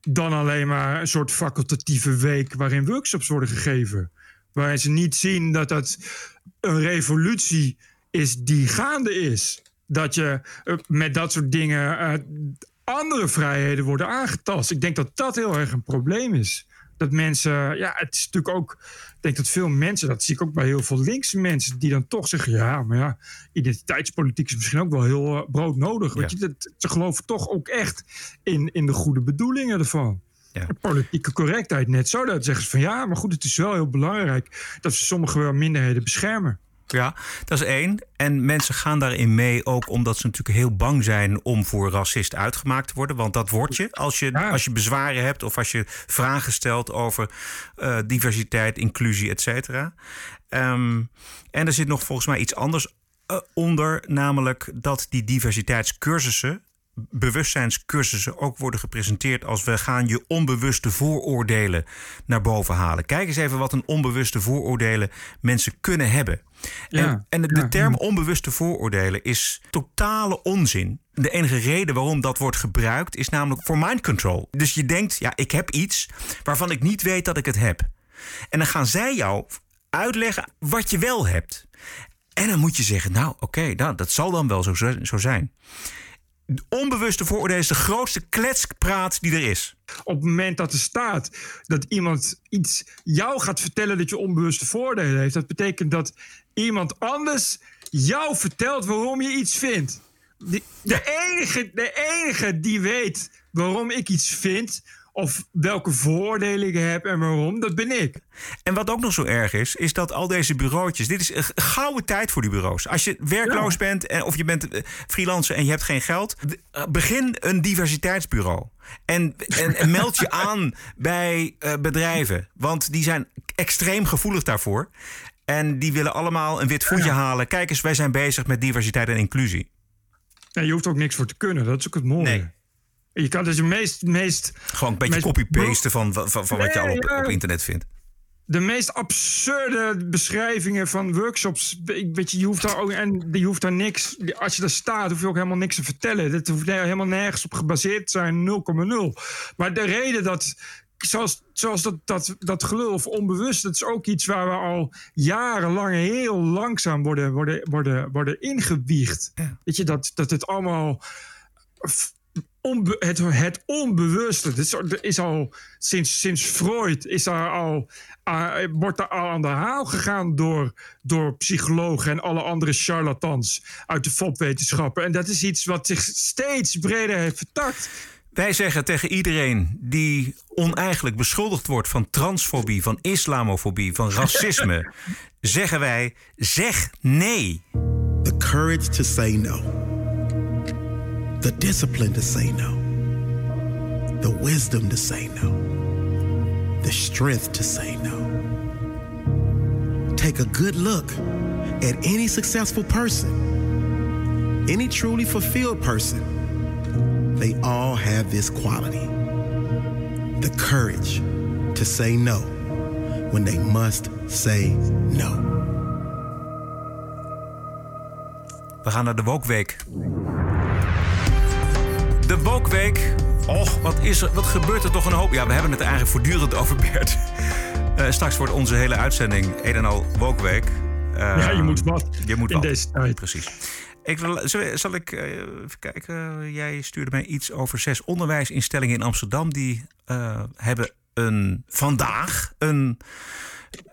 dan alleen maar een soort facultatieve week waarin workshops worden gegeven. Waarin ze niet zien dat dat een revolutie is die gaande is. Dat je eh, met dat soort dingen eh, andere vrijheden worden aangetast. Ik denk dat dat heel erg een probleem is. Dat mensen, ja, het is natuurlijk ook. Ik denk dat veel mensen, dat zie ik ook bij heel veel linkse mensen, die dan toch zeggen: ja, maar ja, identiteitspolitiek is misschien ook wel heel eh, broodnodig. Weet je, dat, ze geloven toch ook echt in, in de goede bedoelingen ervan. En Politieke correctheid net zo. Dat zeggen ze van ja, maar goed, het is wel heel belangrijk dat ze sommige minderheden beschermen. Ja, dat is één. En mensen gaan daarin mee ook omdat ze natuurlijk heel bang zijn om voor racist uitgemaakt te worden. Want dat word je als je, als je bezwaren hebt of als je vragen stelt over eh, diversiteit, inclusie, et cetera. Ehm, en er zit nog volgens mij iets anders eh, onder, namelijk dat die diversiteitscursussen bewustzijnscursussen ook worden gepresenteerd als we gaan je onbewuste vooroordelen naar boven halen. Kijk eens even wat een onbewuste vooroordelen mensen kunnen hebben. Ja, en en de, de term onbewuste vooroordelen is totale onzin. De enige reden waarom dat wordt gebruikt is namelijk voor mind control. Dus je denkt, ja, ik heb iets waarvan ik niet weet dat ik het heb. En dan gaan zij jou uitleggen wat je wel hebt. En dan moet je zeggen, nou oké, nou, dat zal dan wel zo, zo zijn. Onbewuste vooroordelen is de grootste kletspraat die er is. Op het moment dat er staat dat iemand iets jou gaat vertellen dat je onbewuste voordelen heeft, dat betekent dat iemand anders jou vertelt waarom je iets vindt. De, de, enige, de enige die weet waarom ik iets vind, of welke voordelen ik heb en waarom, dat ben ik. En wat ook nog zo erg is, is dat al deze bureautjes... Dit is een gouden tijd voor die bureaus. Als je werkloos bent en, of je bent eh, freelancer en je hebt geen geld... eh, begin een diversiteitsbureau. En, en, en meld je aan bij eh, bedrijven. Want die zijn extreem gevoelig daarvoor. En die willen allemaal een wit voetje halen. Kijk eens, wij zijn bezig met diversiteit en inclusie. En je hoeft ook niks voor te kunnen, dat is ook het mooie. Je kan dus de meest... meest Gewoon een beetje copy-pasten van, van, van wat je al op, ja. op internet vindt. de meest absurde beschrijvingen van workshops. Ik weet je, je hoeft daar ook en je hoeft daar niks. Als je daar staat, hoef je ook helemaal niks te vertellen. Dat hoeft helemaal nergens op gebaseerd te zijn, 0,0. Maar de reden dat. Zoals, zoals dat, dat, dat gelul of onbewust, dat is ook iets waar we al jarenlang heel langzaam worden, worden, worden, worden ingewiegd. Weet je, dat, dat het allemaal onbe- het, het onbewuste. Dat is, is al sinds, sinds Freud is daar al, ah, wordt daar al aan de haal gegaan door, door psychologen en alle andere charlatans uit de fopwetenschappen. En dat is iets wat zich steeds breder heeft vertakt. Wij zeggen tegen iedereen die oneigenlijk beschuldigd wordt van transfobie, van islamofobie, van racisme, zeggen wij: zeg nee. The courage to say no. The discipline to say no. The wisdom to say no. The strength to say no. Take a good look at any successful person, any truly fulfilled person. They all have this quality the courage to say no when they must say no. We gaan naar de Wokweek. De Wokweek. Och, wat, is er, wat gebeurt er toch een hoop? Ja, we hebben het eigenlijk voortdurend over, Bert. Eh, straks wordt onze hele uitzending een en al Wokweek. Ja, je moet wat je moet in wat. deze tijd. Precies. Ik, wil- zal, zal ik eh, even kijken? Jij stuurde mij iets over zes onderwijsinstellingen in Amsterdam. Die eh, hebben een, vandaag een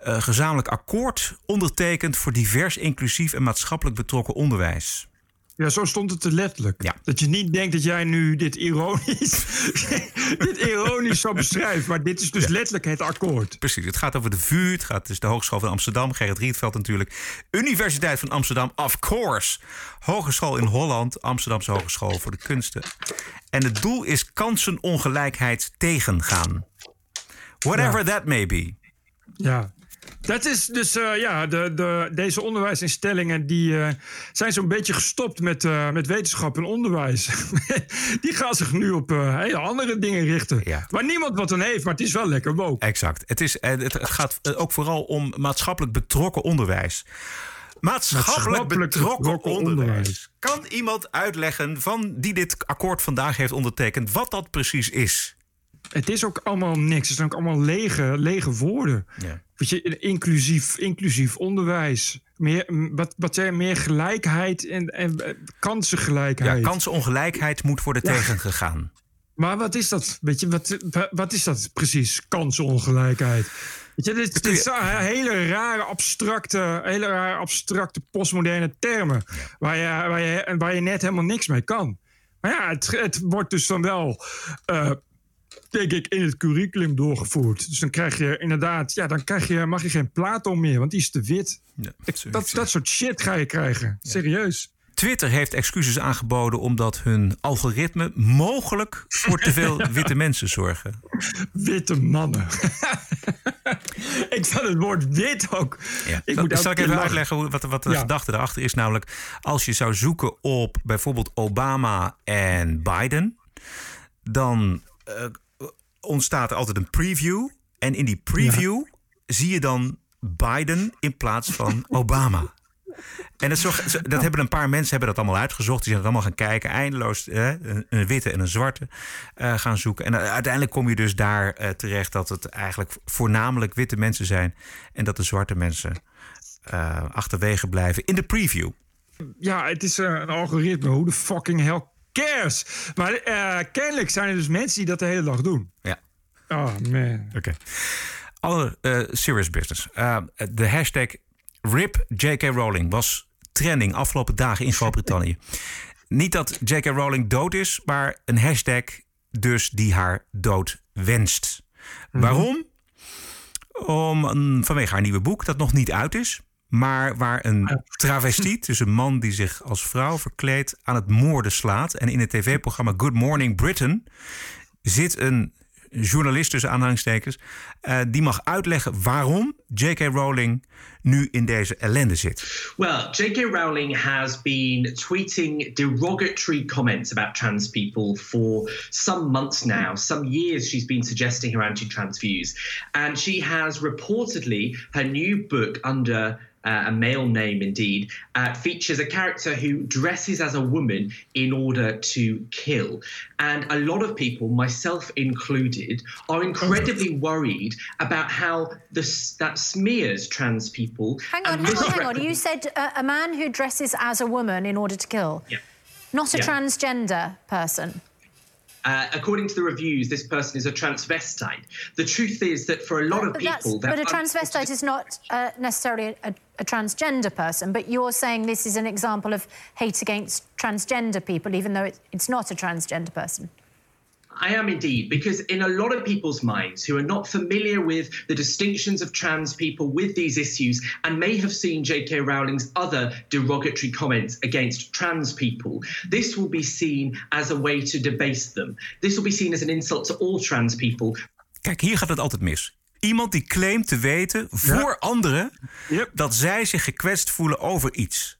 gezamenlijk akkoord ondertekend voor divers, inclusief en maatschappelijk betrokken onderwijs. Ja, zo stond het er letterlijk. Dat je niet denkt dat jij nu dit ironisch, dit ironisch zo beschrijft. Maar dit is dus letterlijk het akkoord. Precies, het gaat over de VU, het gaat dus de Hogeschool van Amsterdam, Gerrit Rietveld natuurlijk. Universiteit van Amsterdam, of course. Hogeschool in Holland, Amsterdamse Hogeschool voor de Kunsten. En het doel is kansenongelijkheid tegengaan. Whatever that may be. Ja. Dat is dus, uh, ja, de, de, deze onderwijsinstellingen die uh, zijn zo'n beetje gestopt met, uh, met wetenschap en onderwijs. die gaan zich nu op hele andere dingen richten. Ja. Waar niemand wat aan heeft, maar het is wel lekker woke. Exact. Het, is, het gaat ook vooral om maatschappelijk betrokken onderwijs. Maatschappelijk, betrokken, onderwijs. onderwijs. Kan iemand uitleggen van die dit akkoord vandaag heeft ondertekend wat dat precies is? Het is ook allemaal niks. Het zijn ook allemaal lege, lege woorden. Ja. Weet je, inclusief, inclusief onderwijs. Meer, wat, wat zijn meer gelijkheid en, en eh, kansengelijkheid. Ja, kansenongelijkheid moet worden ja. tegengegaan. Maar wat is dat? Weet je, wat, wat is dat precies? Kansenongelijkheid. Weet je, dit, dit zijn hele rare abstracte, hele rare abstracte postmoderne termen. Waar, je, waar, je, waar je net helemaal niks mee kan. Maar ja, het, het wordt dus dan wel uh, denk ik, in het curriculum doorgevoerd. Dus dan krijg je inderdaad, ja, dan krijg je, mag je geen Plato meer, want die is te wit. Ja, dat, dat soort shit ga je krijgen. Serieus. Twitter heeft excuses aangeboden omdat hun algoritme mogelijk voor te veel witte mensen zorgen. Witte mannen. ik zat het woord wit ook. Ja. Ik moet Zal ik even uitleggen wat, wat de gedachte daarachter is? Namelijk, als je zou zoeken op bijvoorbeeld Obama en Biden, dan uh, ontstaat er altijd een preview. En in die preview zie je dan Biden in plaats van Obama. En dat, dat, hebben een paar mensen hebben dat allemaal uitgezocht. Die zijn het allemaal gaan kijken. Eindeloos hè, een, witte en een zwarte uh, gaan zoeken. En uiteindelijk kom je dus daar uh, terecht dat het eigenlijk voornamelijk witte mensen zijn. En dat de zwarte mensen uh, achterwege blijven in de preview. Ja, het is een algoritme. Hoe de fucking hell cares? Maar uh, kennelijk zijn er dus mensen die dat de hele dag doen. Ja. Oh man. Oké. Okay. Alle uh, serious business. Uh, de hashtag RIP JK Rowling was trending afgelopen dagen in Groot-Brittannië. Niet dat JK Rowling dood is, maar een hashtag dus die haar dood wenst. Mm Waarom? Om, vanwege haar nieuwe boek dat nog niet uit is. Maar waar een travestiet, dus een man die zich als vrouw verkleedt, aan het moorden slaat. En in het tv-programma Good Morning Britain zit een journalist tussen aanhalingstekens, uh, die mag uitleggen waarom J.K. Rowling nu in deze ellende zit. Well, J.K. Rowling has been tweeting derogatory comments about trans people for some months now. Some years she's been suggesting her anti-trans views. And she has reportedly her new book under uh, a male name indeed, uh, features a character who dresses as a woman in order to kill. And a lot of people, myself included, are incredibly worried about how this, that smears trans people. Hang on, hang on, hang on. You said uh, a man who dresses as a woman in order to kill. Yeah. Not a Yeah. transgender person. Uh, according to the reviews, this person is a transvestite. The truth is that for a lot of But, people, but a transvestite is not uh, necessarily a, a transgender person, but you're saying this is an example of hate against transgender people, even though it, it's not a transgender person. I am indeed, because in a lot of people's minds who are not familiar with the distinctions of trans people with these issues and may have seen J.K. Rowling's other derogatory comments against trans people, this will be seen as a way to debase them. This will be seen as an insult to all trans people. Kijk, hier gaat het altijd mis. Iemand die claimt te weten voor anderen dat zij zich gekwetst voelen over iets.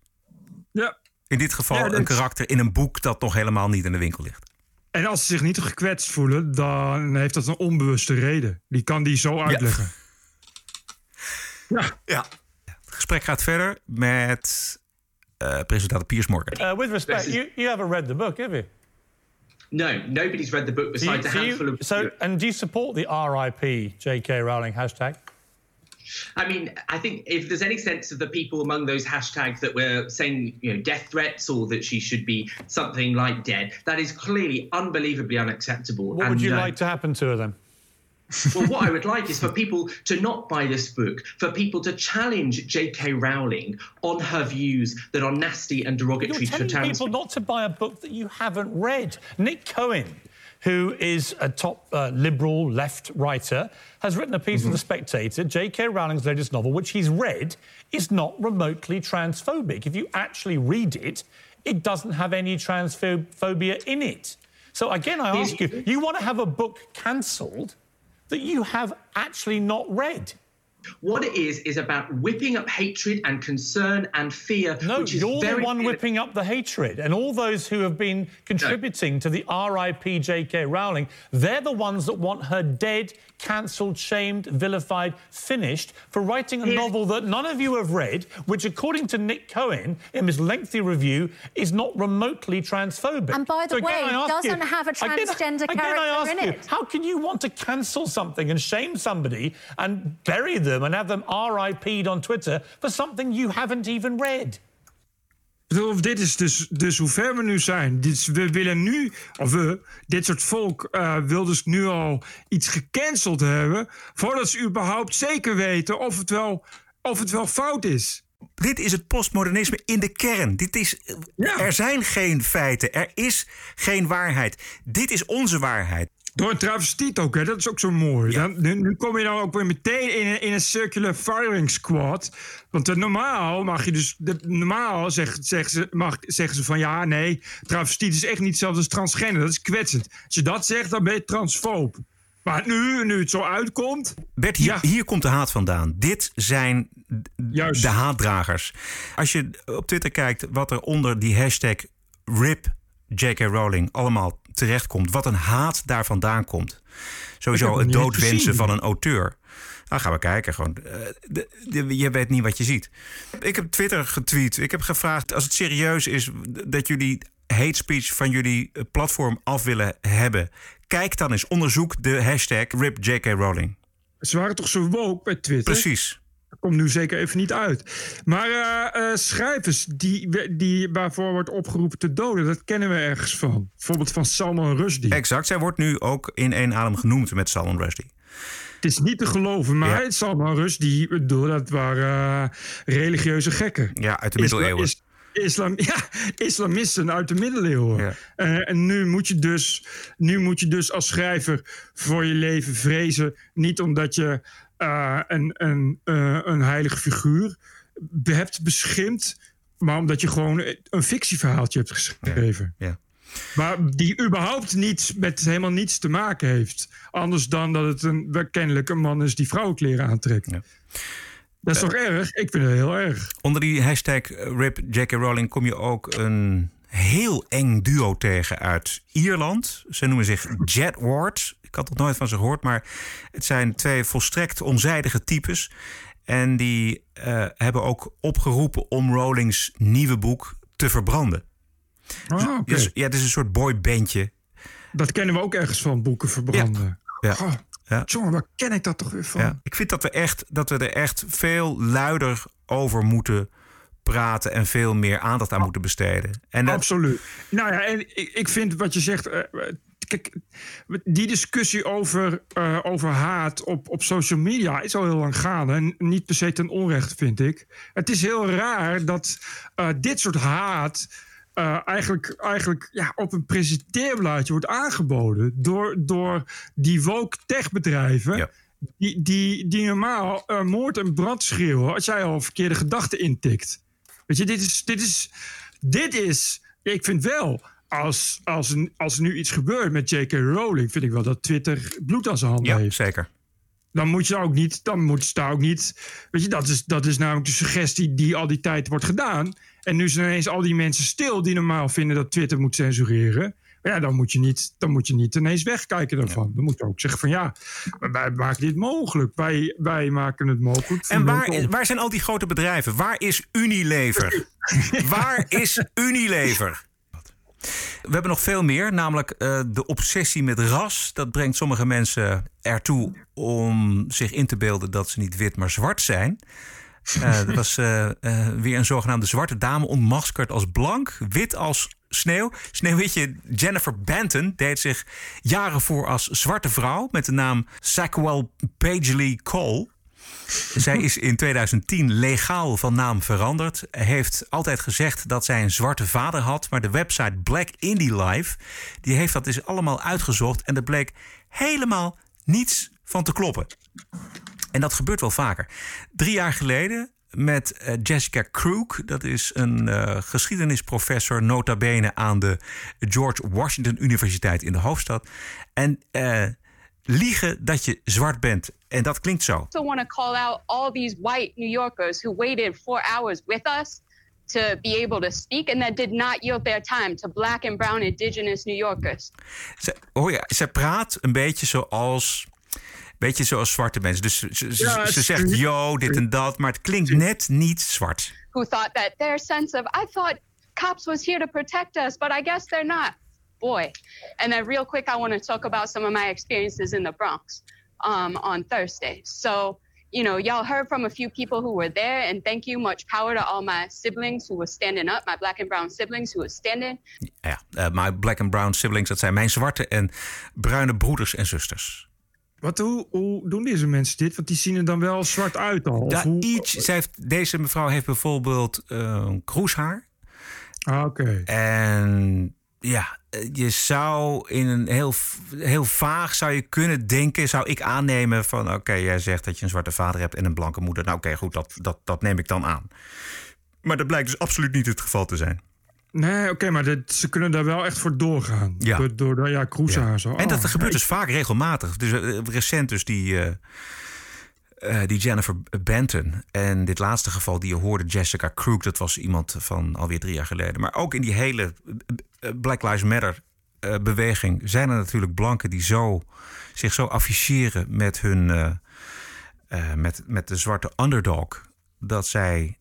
Ja. In dit geval Ja, een is- karakter in een boek dat nog helemaal niet in de winkel ligt. En als ze zich niet gekwetst voelen, dan heeft dat een onbewuste reden. Die kan die zo uitleggen. Ja. ja. Het gesprek gaat verder met eh, presentator Piers Morgan. Uh, with respect, you, you haven't read the book, have you? No, nobody's read the book Do you- besides a you- handful of. so, and do you support the RIP J.K. Rowling hashtag? I mean, I think if there's any sense of the people among those hashtags that were saying, you know, death threats or that she should be something like dead, that is clearly unbelievably unacceptable. What would you uh, like to happen to her then? well, what I would like is for people to not buy this book, for people to challenge J.K. Rowling on her views that are nasty and derogatory You're telling people not to buy a book that you haven't read. Nick Cohen, who is a top uh, liberal left writer, has written a piece for The Spectator. J.K. Rowling's latest novel, which he's read, is not remotely transphobic. If you actually read it, it doesn't have any transphobia in it. So again, I ask you, you want to have a book cancelled that you have actually not read? What it is is about whipping up hatred and concern and fear. No, which is you're the one whipping up the hatred. And all those who have been contributing to the RIP J.K. Rowling, they're the ones that want her dead, cancelled, shamed, vilified, finished for writing a novel that none of you have read, which, according to Nick Cohen in his lengthy review, is not remotely transphobic. And by the So way, it doesn't have a again- transgender again, I character ask in you, it. How can you want to cancel something and shame somebody and bury them and have them RIP'd on Twitter for something you haven't even read? Bedoel, dit is dus, dus hoe ver we nu zijn. Dit we willen nu, of we, dit soort volk eh, wil dus nu al iets gecanceld hebben... voordat ze überhaupt zeker weten of het wel, of het wel fout is. Dit is het postmodernisme in de kern. Dit is, Er zijn geen feiten. Er is geen waarheid. Dit is onze waarheid. Door een travestiet ook, hè? dat is ook zo mooi. Dan, nu, nu kom je dan ook weer meteen in een, in een circular firing squad. Want eh, normaal mag je dus. De, normaal zeg, zeggen, ze, mag, zeggen ze van ja, nee, travestiet is echt niet hetzelfde als transgender. Dat is kwetsend. Als je dat zegt, dan ben je transfoob. Maar nu, nu het zo uitkomt. Bert, hier, hier komt de haat vandaan. Dit zijn de haatdragers. Als je op Twitter kijkt wat er onder die hashtag RIP J.K. Rowling allemaal terechtkomt. Wat een haat daar vandaan komt. Sowieso het doodwensen van een auteur. Dan gaan we kijken. Gewoon. Eh, de- de- je weet niet wat je ziet. Ik heb Twitter getweet. Ik heb gevraagd als het serieus is dat jullie hate speech van jullie eh, platform af willen hebben. Kijk dan eens, onderzoek de hashtag RIP J.K. Rowling. Ze waren toch zo woke bij Twitter? Precies. Komt nu zeker even niet uit. Maar eh, eh, schrijvers die, die waarvoor wordt opgeroepen te doden, dat kennen we ergens van. Bijvoorbeeld van Salman Rushdie. Exact. Zij wordt nu ook in één adem genoemd met Salman Rushdie. Het is niet te geloven, maar Salman Rushdie, bedoel, dat waren eh, religieuze gekken. Ja, uit de middeleeuwen. is- Islam, ja, islamisten uit de middeleeuwen. En nu moet, je dus, nu moet je dus als schrijver voor je leven vrezen. Niet omdat je eh, een, een, eh, een heilige figuur hebt beschimpt, maar omdat je gewoon een fictieverhaaltje hebt geschreven. Ja. Maar die überhaupt niets met helemaal niets te maken heeft. Anders dan dat het een, kennelijk een man is die vrouwenkleren aantrekt. Dat is toch erg? Ik vind het heel erg. Onder die hashtag RIP J.K. Rowling kom je ook een heel eng duo tegen uit Ierland. Ze noemen zich Jet Ward. Ik had nog nooit van ze gehoord, maar het zijn twee volstrekt onzijdige types. En die eh, hebben ook opgeroepen om Rowlings nieuwe boek te verbranden. Ah, oké. Dus, ja, het is een soort boybandje. Dat kennen we ook ergens van, boeken verbranden. Ja. Ja. Jongen, waar ken ik dat toch weer van? Ja, ik vind dat we, echt, dat we er echt veel luider over moeten praten en veel meer aandacht aan moeten besteden. En dat- Absoluut. Nou ja, en ik, ik vind wat je zegt. eh, eh, kijk, die discussie over, eh, over haat op, op social media is al heel lang gaande. En niet per se ten onrecht, vind ik. Het is heel raar dat eh, dit soort haat. eh, eigenlijk, eigenlijk ja, op een presenteerblaadje wordt aangeboden door, door die woke techbedrijven. Die, die, die normaal moord en brand schreeuwen als jij al verkeerde gedachten intikt. Weet je, dit is. Dit is, dit is ik vind wel. Als, als, als er nu iets gebeurt met J.K. Rowling, vind ik wel dat Twitter bloed aan zijn handen ja, heeft. zeker. Dan moet je daar ook niet. Dan moet ze daar ook niet. Weet je, dat is, dat is namelijk de suggestie die al die tijd wordt gedaan. En nu zijn ineens al die mensen stil die normaal vinden dat Twitter moet censureren. Maar ja, dan moet je niet, dan moet je niet ineens wegkijken daarvan. Dan moet je ook zeggen van ja, wij maken dit mogelijk. Wij, wij maken het mogelijk. En waar, waar zijn al die grote bedrijven? Waar is Unilever? waar is Unilever? We hebben nog veel meer, namelijk eh, de obsessie met ras. Dat brengt sommige mensen ertoe om zich in te beelden dat ze niet wit, maar zwart zijn. Uh, er was uh, uh, weer een zogenaamde zwarte dame ontmaskerd als blank, wit als sneeuw. Sneeuwwitje Jennifer Benton deed zich jaren voor als zwarte vrouw met de naam Sackwell Pagely Cole. Zij is in 2010 legaal van naam veranderd. Heeft altijd gezegd dat zij een zwarte vader had. Maar de website Black Indie Life die heeft dat dus allemaal uitgezocht. En er bleek helemaal niets van te kloppen. En dat gebeurt wel vaker. Drie jaar geleden met uh, Jessica Crook. Dat is een uh, geschiedenisprofessor, nota bene aan de George Washington Universiteit in de hoofdstad. En uh, liegen dat je zwart bent. En dat klinkt zo. I also want to call out all these white New Yorkers who waited four hours with us to be able to speak and that did not yield their time to black and brown indigenous New Yorkers. Ze, oh ja, ze praat een beetje zoals beetje zoals zwarte mensen. Dus ze, ze, ja, ze zegt yo, dit en dat, maar het klinkt net niet zwart. Who thought that their sense of I thought cops was here to protect us, but I guess they're not. Boy. And then real quick I want to talk about some of my experiences in the Bronx um, on Thursday. So you know, y'all heard from a few people who were there, and thank you. Much power to all my siblings who were standing up, my black and brown siblings who were standing. Ja, uh, my black and brown siblings, dat zijn mijn zwarte en bruine broeders en zusters. Wat, hoe, hoe, doen deze mensen dit? Want die zien er dan wel zwart uit al. Ja, hoe... iets, zij heeft, deze mevrouw heeft bijvoorbeeld uh, kroeshaar. Ah, oké. Okay. En ja, je zou in een heel, heel vaag zou je kunnen denken, zou ik aannemen van oké, okay, jij zegt dat je een zwarte vader hebt en een blanke moeder. Nou oké, okay, goed, dat, dat, dat neem ik dan aan. Maar dat blijkt dus absoluut niet het geval te zijn. Nee, oké, okay, maar dit, ze kunnen daar wel echt voor doorgaan. Ja. Door, door ja, cruisen ja. zo. En dat oh, gebeurt ja, dus vaak regelmatig. Dus uh, recent dus die, uh, uh, die Jennifer Benton. En dit laatste geval die je hoorde, Jessica Crook... dat was iemand van alweer drie jaar geleden. Maar ook in die hele Black Lives Matter beweging... zijn er natuurlijk blanken die zo, zich zo afficheren met hun... met, met de zwarte underdog... dat zij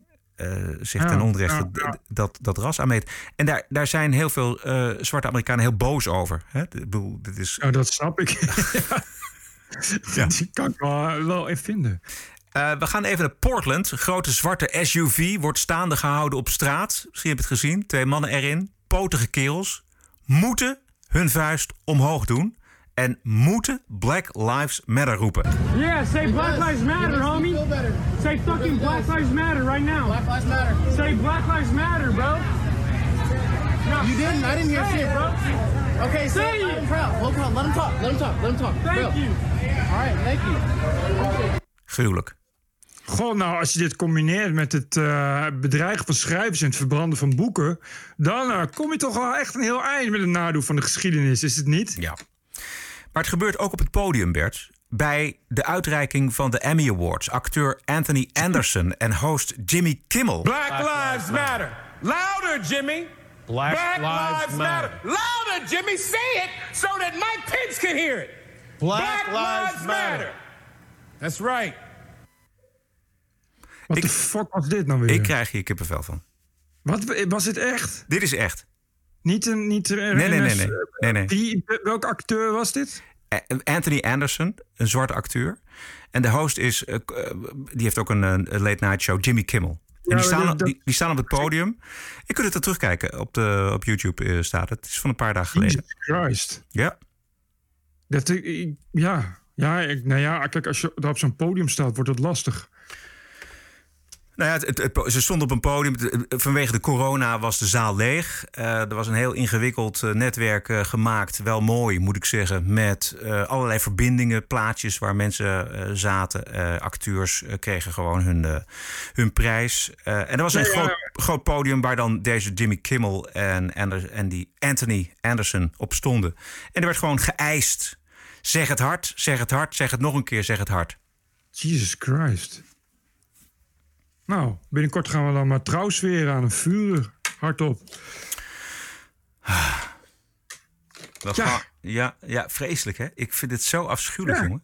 zich Ja, ten onrechte ja, ja. Dat, dat ras aanmeet. En daar, daar zijn heel veel eh, zwarte Amerikanen heel boos over. Hè? Ik bedoel, dit is... Oh, dat snap ik. ja. Die kan ik wel, wel even vinden. Uh, we gaan even naar Portland. Een grote zwarte SUV wordt staande gehouden op straat. Misschien heb je het gezien. Twee mannen erin, potige kerels, moeten hun vuist omhoog doen. En moeten Black Lives Matter roepen. Yeah, say Black Lives Matter, homie. Say fucking Black Lives Matter right now. Black Lives Matter. Say Black Lives Matter, bro. You didn't? I didn't hear shit. it, bro. Okay, so say I'm it. proud. Hold on, let him talk. Let him talk. Let him talk. Thank you. All right, thank you. Gruwelijk. Goh, nou, als je dit combineert met het eh, bedreigen van schrijvers en het verbranden van boeken, dan eh, kom je toch wel echt een heel eind met het nadoen van de geschiedenis, is het niet? Ja. Maar het gebeurt ook op het podium, Bert. Bij de uitreiking van de Emmy Awards. Acteur Anthony Anderson en host Jimmy Kimmel. Black Lives Matter. Louder, Jimmy. Black, Lives, Matter. Louder, Jimmy. Say it so that Mike Pence can hear it. Black, Lives, Matter. That's right. Wat de fuck was dit nou weer? Ik krijg hier kippenvel van. Wat, was het echt? Dit is echt. Niet een... Niet een Nee, nee, nee. nee. nee, nee. Wie, welke acteur was dit? Eh, Anthony Anderson, een zwarte acteur. En de host is, uh, die heeft ook een, een late night show, Jimmy Kimmel. En die, staan, dat- die, die staan op het podium. Je kunt het er terugkijken. Op, de, op YouTube uh, staat het. Het is van een paar dagen geleden. Jesus Christ. Ja. Dat, ik- ik- ja, ja, ik, nou ja, kijk, als je daar op zo'n podium staat, wordt het lastig. Nou ja, het, het- het- ze stonden op een podium. Het- Vanwege de corona was de zaal leeg. Eh, er was een heel ingewikkeld eh, netwerk eh, gemaakt. Wel mooi, moet ik zeggen. Met eh, allerlei verbindingen, plaatjes waar mensen eh, zaten. Eh, acteurs eh, kregen gewoon hun, eh, hun prijs. Eh, en er was een Ja, ja, groot, groot podium waar dan deze Jimmy Kimmel en, Ander- en die Anthony Anderson op stonden. En er werd gewoon geëist. Zeg het hard, zeg het hard, zeg het nog een keer, zeg het hard. Jesus Christ. Nou, binnenkort gaan we dan maar trouwsferen aan een vuur. Hardop. Dat Ja. ja. ja, ja, vreselijk hè. Ik vind het zo afschuwelijk, Ja. jongen.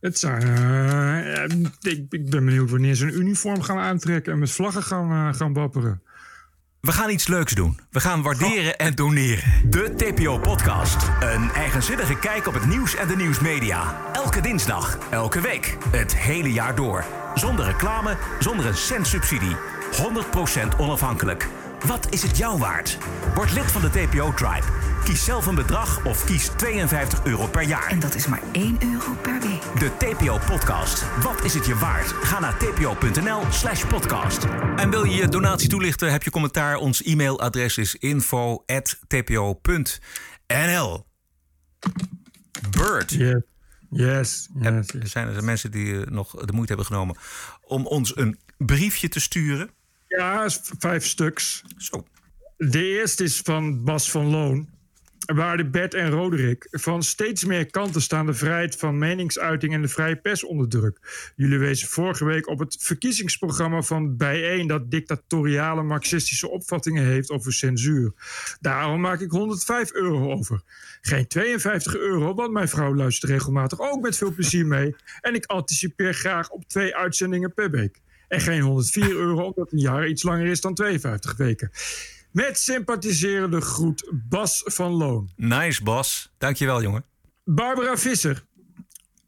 Het zijn, eh, ja, ik, ik ben benieuwd wanneer ze een uniform gaan aantrekken en met vlaggen gaan, eh, gaan wapperen. We gaan iets leuks doen. We gaan waarderen en doneren. De TPO-podcast. Een eigenzinnige kijk op het nieuws en de nieuwsmedia. Elke dinsdag, elke week, het hele jaar door. Zonder reclame, zonder een cent subsidie. 100% onafhankelijk. Wat is het jou waard? Word lid van de TPO-tribe. Kies zelf een bedrag of kies 52 euro per jaar. En dat is maar 1 euro per week. De TPO-podcast. Wat is het je waard? Ga naar tpo.nl slash podcast. En wil je je donatie toelichten? Heb je commentaar? Ons e-mailadres is info.tpo.nl Bird. Yes. Yes. En er zijn er mensen die eh, nog de moeite hebben genomen om ons een briefje te sturen. Ja, vijf stuks. Zo. De eerste is van Bas van Loon. Waarde Bert en Roderick. Van steeds meer kanten staan de vrijheid van meningsuiting en de vrije pers onder druk. Jullie wezen vorige week op het verkiezingsprogramma van Bijeen dat dictatoriale marxistische opvattingen heeft over censuur. Daarom maak ik 105 euro over. Geen 52 euro, want mijn vrouw luistert regelmatig ook met veel plezier mee. En ik anticipeer graag op twee uitzendingen per week. En geen 104 euro, omdat een jaar iets langer is dan 52 weken. Met sympathiserende groet Bas van Loon. Nice, Bas. Dankjewel, jongen. Barbara Visser.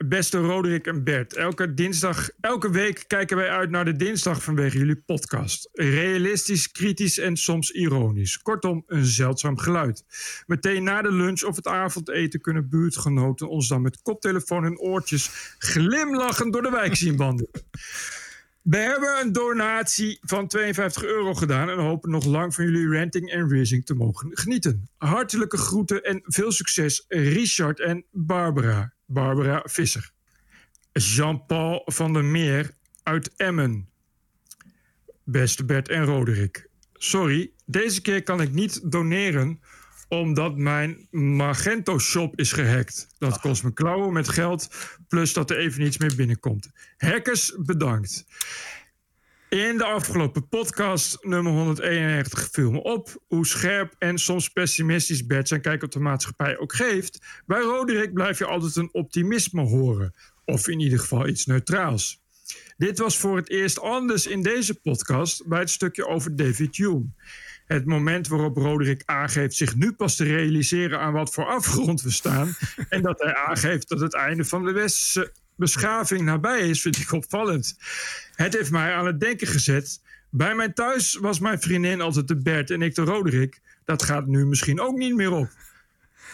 Beste Roderick en Bert, elke dinsdag, elke week kijken wij uit naar de dinsdag vanwege jullie podcast. Realistisch, kritisch en soms ironisch. Kortom, een zeldzaam geluid. Meteen na de lunch of het avondeten kunnen buurtgenoten ons dan met koptelefoon en oortjes glimlachend door de wijk zien wandelen. We hebben een donatie van 52 euro gedaan en hopen nog lang van jullie ranting en raising te mogen genieten. Hartelijke groeten en veel succes, Richard en Barbara. Barbara Visser. Jean-Paul van der Meer uit Emmen. Beste Bert en Roderick. Sorry, deze keer kan ik niet doneren omdat mijn Magento shop is gehackt. Dat kost me klauwen met geld, plus dat er even niets meer binnenkomt. Hackers, bedankt. In de afgelopen podcast, nummer 191, viel me op hoe scherp en soms pessimistisch Bert zijn kijk op de maatschappij ook geeft. Bij Roderick blijf je altijd een optimisme horen, of in ieder geval iets neutraals. Dit was voor het eerst anders in deze podcast bij het stukje over David Hume. Het moment waarop Roderick aangeeft zich nu pas te realiseren aan wat voor afgrond we staan. en dat hij aangeeft dat het einde van de westerse beschaving nabij is, vind ik opvallend. Het heeft mij aan het denken gezet. Bij mijn thuis was mijn vriendin altijd de Bert en ik de Roderick. Dat gaat nu misschien ook niet meer op.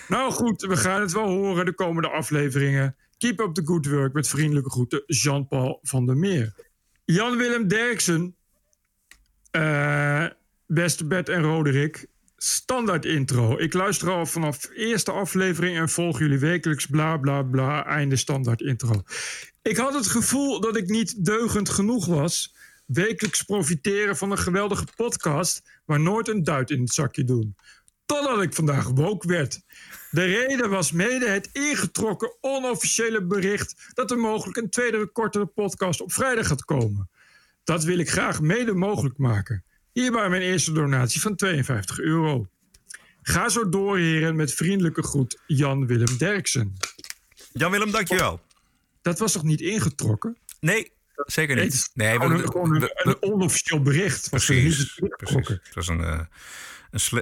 Nou goed, we gaan het wel horen de komende afleveringen. Keep up the good work met vriendelijke groeten, Jean-Paul van der Meer. Jan-Willem Derksen. Eh, beste Bert en Roderick. Standaard intro. Ik luister al vanaf eerste aflevering en volg jullie wekelijks bla bla bla. Einde standaard intro. Ik had het gevoel dat ik niet deugend genoeg was. Wekelijks profiteren van een geweldige podcast, maar nooit een duit in het zakje doen. Totdat ik vandaag woke werd. De reden was mede het ingetrokken onofficiële bericht dat er mogelijk een tweede kortere podcast op vrijdag gaat komen. Dat wil ik graag mede mogelijk maken. Hierbij mijn eerste donatie van 52 euro. Ga zo door, heren, met vriendelijke groet Jan-Willem Derksen. Jan-Willem, dankjewel. Dat was toch niet ingetrokken? Nee, zeker niet. Nee, we- een, gewoon een, een onofficieel bericht. Er Precies, precies. Het was een, eh,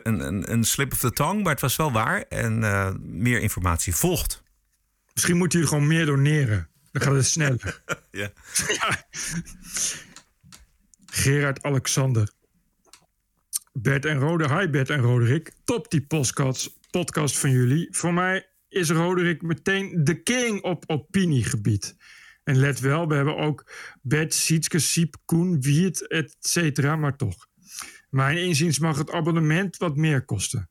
een, een, een, slip of the tongue, maar het was wel waar. En eh, meer informatie volgt. Misschien moeten jullie gewoon meer doneren. Dan gaat het sneller. Ja. Ja. Gerard Alexander. Bert en Rode. Hi Bert en Roderick. Top die podcast, podcast van jullie. Voor mij is Roderick meteen de king op opiniegebied. En let wel, we hebben ook Bert, Sietske, Siep, Koen, Wiert, et cetera, maar toch. Mijn inziens mag het abonnement wat meer kosten.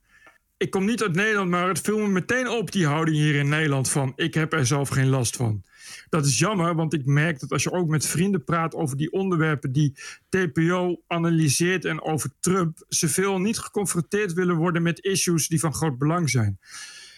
Ik kom niet uit Nederland, maar het viel me meteen op die houding hier in Nederland van ik heb er zelf geen last van. Dat is jammer, want ik merk dat als je ook met vrienden praat over die onderwerpen die TPO analyseert en over Trump, ze veel niet geconfronteerd willen worden met issues die van groot belang zijn.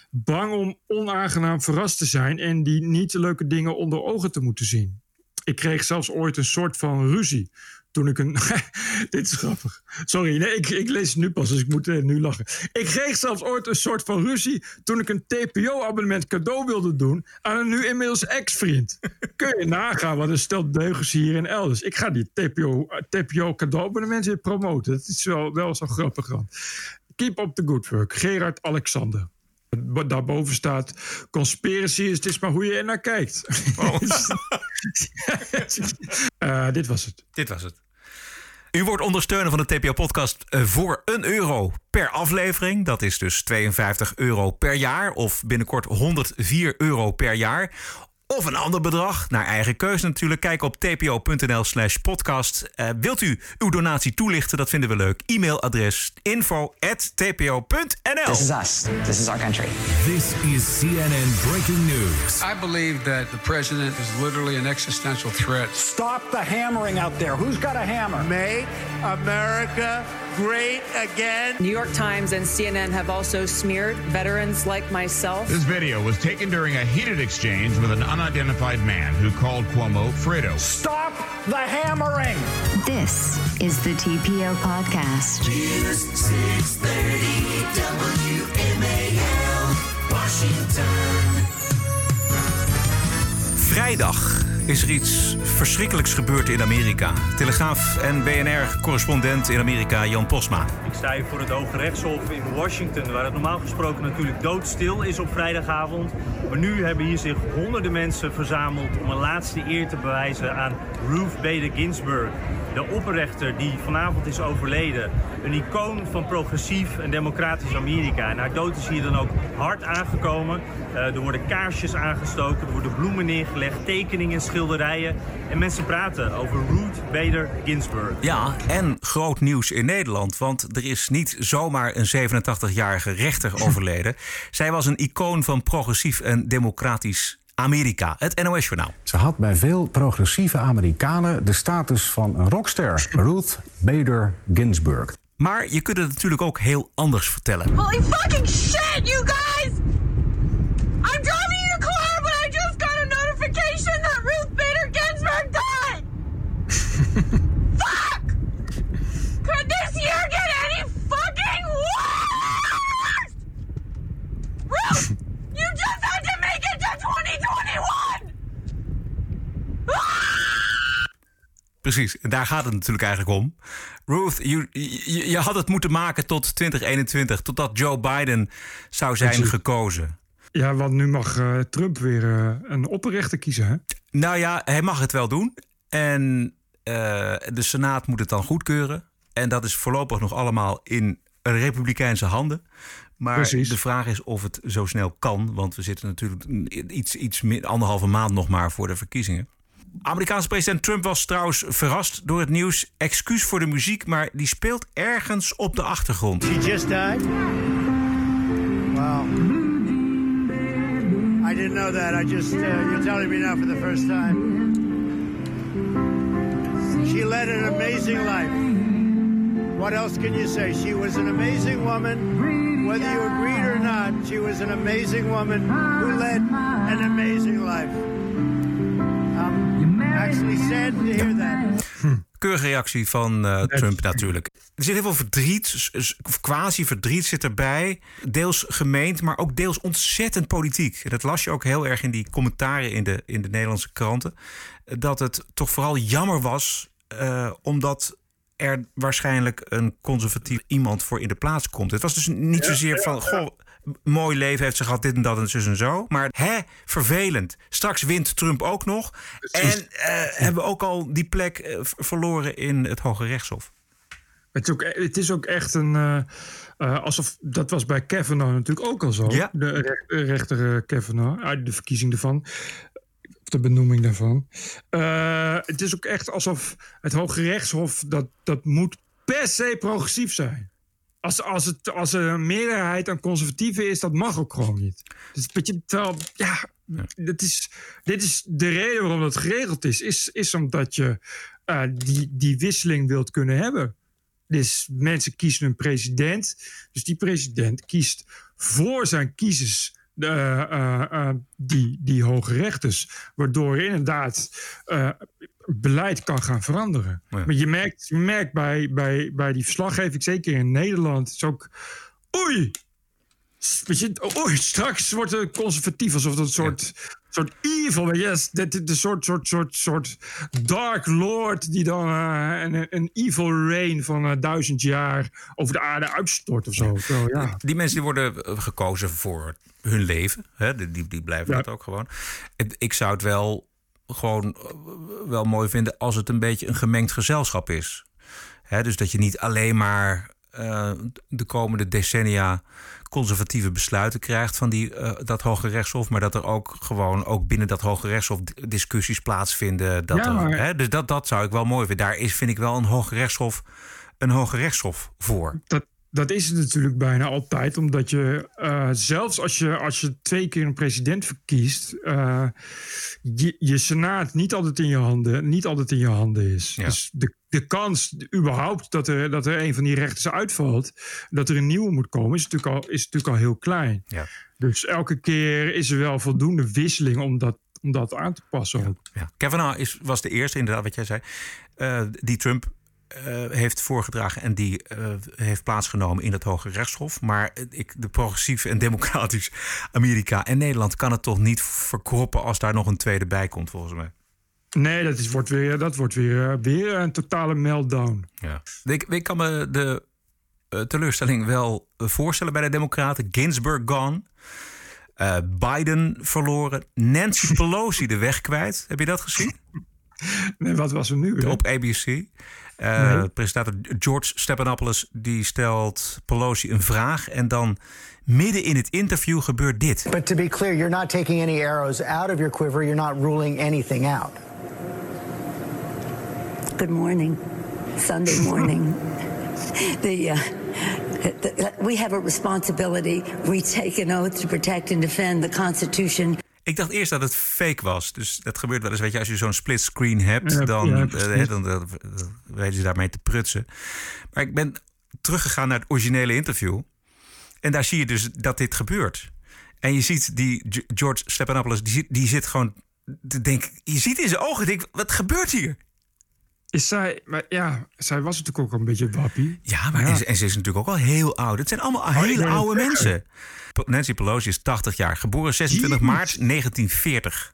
Bang om onaangenaam verrast te zijn en die niet leuke dingen onder ogen te moeten zien. Ik kreeg zelfs ooit een soort van ruzie toen ik een. dit is grappig. Sorry, nee, ik, ik lees het nu pas, dus ik moet eh, nu lachen. Ik kreeg zelfs ooit een soort van ruzie toen ik een TPO-abonnement cadeau wilde doen aan een nu inmiddels ex-vriend. Kun je nagaan wat een stel deugens hier en elders. Ik ga die TPO, TPO cadeau-abonnement weer promoten. Dat is wel, wel zo grappig dan. Keep up the good work. Gerard Alexander. Wat Daarboven staat: conspiracy is het is maar hoe je er naar kijkt. Eh, dit was het. Dit was het. U wordt ondersteuner van de TPO-podcast eh, voor een euro per aflevering. Dat is dus 52 euro per jaar of binnenkort 104 euro per jaar. Of een ander bedrag, naar eigen keuze natuurlijk. Kijk op tpo.nl slash podcast. Uh, wilt u uw donatie toelichten? Dat vinden we leuk. E-mailadres info.tpo.nl This is us. This is our country. This is CNN breaking news. I believe that the president is literally an existential threat. Stop the hammering out there. Who's got a hammer? Make America great again. New York Times and CNN have also smeared veterans like myself. This video was taken during a heated exchange with an unidentified man who called Cuomo Fredo. Stop the hammering. This is the TPO podcast. News 630 WMAL, Washington. Vrijdag is er iets verschrikkelijks gebeurd in Amerika. Telegraaf en BNR-correspondent in Amerika Jan Posma. Ik sta hier voor het Hoge Rechtshof in Washington, waar het normaal gesproken natuurlijk doodstil is op vrijdagavond. Maar nu hebben hier zich honderden mensen verzameld om een laatste eer te bewijzen aan Ruth Bader Ginsburg. De opperrechter die vanavond is overleden. Een icoon van progressief en democratisch Amerika. En haar dood is hier dan ook hard aangekomen. Uh, er worden kaarsjes aangestoken, er worden bloemen neergelegd, tekeningen, schilderijen. En mensen praten over Ruth Bader Ginsburg. Ja, en groot nieuws in Nederland. Want er is niet zomaar een 87-jarige rechter overleden. Zij was een icoon van progressief en democratisch Amerika, het NOS-journaal. Ze had bij veel progressieve Amerikanen de status van een rockster, Ruth Bader Ginsburg. Maar je kunt het natuurlijk ook heel anders vertellen. Holy fucking shit, you guys! I'm driving in a car, but I just got a notification that Ruth Bader Ginsburg died! Fuck! Could this year get any fucking worse? Ruth, you just had to make it to 2021! Precies, en daar gaat het natuurlijk eigenlijk om. Ruth, je, je, je had het moeten maken tot 2021, totdat Joe Biden zou zijn Precies. gekozen. Ja, want nu mag eh, Trump weer eh, een opperrechter kiezen, hè? Nou ja, hij mag het wel doen. En eh, de Senaat moet het dan goedkeuren. En dat is voorlopig nog allemaal in republikeinse handen. Maar Precies. de vraag is of het zo snel kan. Want we zitten natuurlijk iets, iets meer, anderhalve maand nog maar voor de verkiezingen. Amerikaanse president Trump was trouwens verrast door het nieuws. Excuus voor de muziek, maar die speelt ergens op de achtergrond. She just died? Wow. I didn't know that. I just, uh, you're telling me now for the first time. She led an amazing life. What else can you say? She was an amazing woman. Whether you agreed or not, she was an amazing woman who led an amazing life. I'm actually sad to hear that. Keurige reactie van eh, Trump natuurlijk. Er zit heel veel verdriet, quasi-verdriet zit erbij. Deels gemeend, maar ook deels ontzettend politiek. En dat las je ook heel erg in die commentaren in de, in de Nederlandse kranten. Dat het toch vooral jammer was, eh, omdat er waarschijnlijk een conservatief iemand voor in de plaats komt. Het was dus niet zozeer van, goh, mooi leven heeft ze gehad, dit en dat en zus en zo. Maar hè, vervelend. Straks wint Trump ook nog. En eh, hebben we ook al die plek eh, verloren in het Hoge Rechtshof. Het is ook, het is ook echt een. eh, alsof dat was bij Kavanaugh natuurlijk ook al zo. Ja. De re- rechter Kavanaugh, uit de verkiezing ervan. Of de benoeming daarvan. Het is ook echt alsof het Hoge Rechtshof. dat, dat moet per se progressief zijn. Als, als, het, als er een meerderheid aan conservatieven is, dat mag ook gewoon niet. Dus weet je, terwijl, ja, dit is, dit is de reden waarom dat geregeld is. Is, is omdat je eh, die, die wisseling wilt kunnen hebben. Dus mensen kiezen een president. Dus die president kiest voor zijn kiezers eh, eh, die, die hoge rechters. Waardoor inderdaad beleid kan gaan veranderen. Maar je merkt, je merkt bij, bij, bij die verslaggeving, zeker in Nederland, is ook. Oei! Oei, straks wordt het conservatief alsof het een soort, soort evil yes, dit een soort, soort, soort, soort dark lord die dan eh, een, een evil reign van eh, duizend jaar over de aarde uitstort of zo. Zo, ja. Die mensen die worden eh, gekozen voor hun leven. Hè? Die, die, die blijven dat ook gewoon. Ik zou het wel gewoon eh, wel mooi vinden als het een beetje een gemengd gezelschap is. Hè? Dus dat je niet alleen maar eh, de komende decennia conservatieve besluiten krijgt van die, eh, dat Hoge Rechtshof. Maar dat er ook gewoon ook binnen dat Hoge Rechtshof discussies plaatsvinden. Dat Ja, er? Dus dat, dat zou ik wel mooi vinden. Daar is, vind ik wel een Hoge Rechtshof, een Hoge Rechtshof voor. Dat, dat is het natuurlijk bijna altijd, omdat je eh, zelfs als je, als je twee keer een president verkiest, eh, je, je senaat niet altijd in je handen, niet altijd in je handen is. Dus de, de kans überhaupt dat er, dat er een van die rechters uitvalt, dat er een nieuwe moet komen, is natuurlijk al, is natuurlijk al heel klein. Ja. Dus elke keer is er wel voldoende wisseling om dat, om dat aan te passen. Ja. Kavanaugh is, was de eerste, inderdaad, wat jij zei, eh, die Trump eh, heeft voorgedragen en die eh, heeft plaatsgenomen in het Hoge Rechtshof. Maar ik, de progressief en democratisch Amerika en Nederland kan het toch niet verkroppen als daar nog een tweede bij komt, volgens mij. Nee, dat, is, wordt weer, dat wordt weer, eh, weer een totale meltdown. Ja. Ik, ik kan me de teleurstelling wel voorstellen bij de Democraten. Ginsburg gone. Biden verloren. Nancy Pelosi de weg kwijt. Heb je dat gezien? Nee, wat was er nu? Op ABC. Eh, Nee. Presentator George Stephanopoulos die stelt Pelosi een vraag. En dan midden in het interview gebeurt dit. But to be clear, you're not taking any arrows out of your quiver. You're not ruling anything out. Good morning. Sunday morning. the, uh, the, we have a responsibility. We take an oath to protect and defend the Constitution. Ik dacht eerst dat het fake was. Dus dat gebeurt wel eens. Weet je, als je zo'n split screen hebt, Ja, dan, ja, eh, dan, dan, dan weten ze daarmee te prutsen. Maar ik ben teruggegaan naar het originele interview. En daar zie je dus dat dit gebeurt. En je ziet die George Stephanopoulos, die, zit- die zit gewoon te denken. Je ziet in zijn ogen, denk, wat gebeurt hier? Is zij, maar ja, zij was natuurlijk ook een beetje wappie. Ja, maar En, ze, en ze is natuurlijk ook al heel oud. Het zijn allemaal Oh, hele oude mensen. Nancy Pelosi is 80 jaar, geboren 26 maart 1940.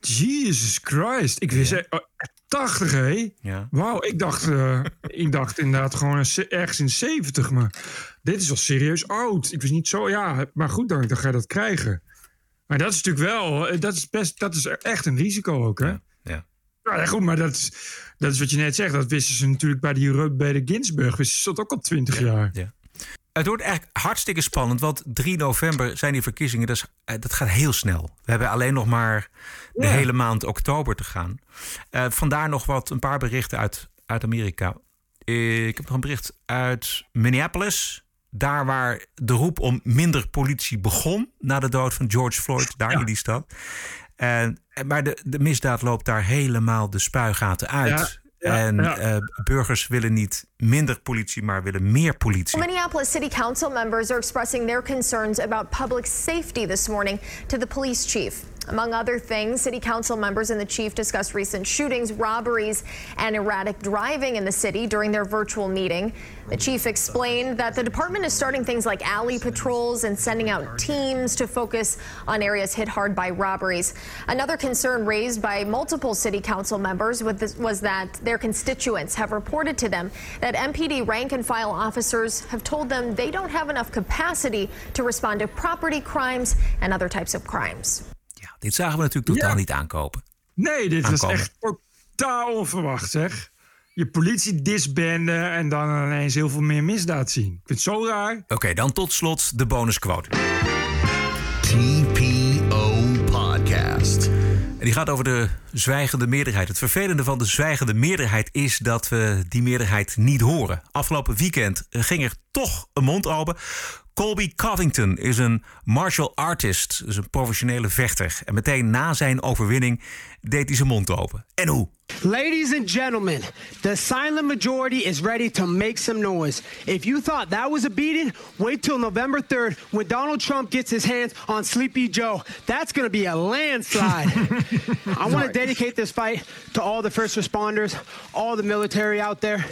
Jesus Christ. Ik wist... eh, 80, hé? Ja. Wauw, ik dacht, eh, ik dacht inderdaad gewoon ergens in 70. Maar dit is wel serieus oud. Ik wist niet zo... Ja, maar goed, dan, dan ga je dat krijgen. Maar dat is natuurlijk wel... eh, Dat is, best, dat is echt een risico ook, hè? Ja. Ja, goed, maar dat is, dat is wat je net zegt. Dat wisten ze natuurlijk bij, die, bij de Ginsburg. Wisten ze dat ook al 20 jaar. Ja. Het wordt eigenlijk hartstikke spannend, want 3 november zijn die verkiezingen. Dus eh, dat gaat heel snel. We hebben alleen nog maar de Ja. hele maand oktober te gaan. Eh, vandaar nog wat een paar berichten uit, uit Amerika. Ik heb nog een bericht uit Minneapolis. Daar waar de roep om minder politie begon na de dood van George Floyd, daar in die stad. En, en- maar de, de misdaad loopt daar helemaal de spuigaten uit. Ja, ja, en ja. eh, burgers willen niet minder politie, maar willen meer politie. Minneapolis City Council members are expressing their concerns about public safety this morning to the police chief. Among other things, City Council members and the chief discussed recent shootings, robberies, and erratic driving in the city during their virtual meeting. The chief explained that the department is starting things like alley patrols and sending out teams to focus on areas hit hard by robberies. Another concern raised by multiple city council members was that their constituents have reported to them that MPD rank and file officers have told them they don't have enough capacity to respond to property crimes and other types of crimes. Dit zagen we natuurlijk totaal Ja. niet aankopen. Nee, dit was echt totaal onverwacht, zeg. Je politie disbanden en dan ineens heel veel meer misdaad zien. Ik vind het zo raar. Oké, dan tot slot de bonusquote. TPO Podcast. En die gaat over de zwijgende meerderheid. Het vervelende van de zwijgende meerderheid is dat we die meerderheid niet horen. Afgelopen weekend ging er toch een mond open. Colby Covington is een martial artist, dus een professionele vechter. En meteen na zijn overwinning deed hij zijn mond open. En hoe? Ladies and gentlemen, the silent majority is ready to make some noise. If you thought that was a beating, wait till November 3rd when Donald Trump gets his hands on Sleepy Joe. That's going to be a landslide. I want to dedicate this fight to all the first responders, all the military out there.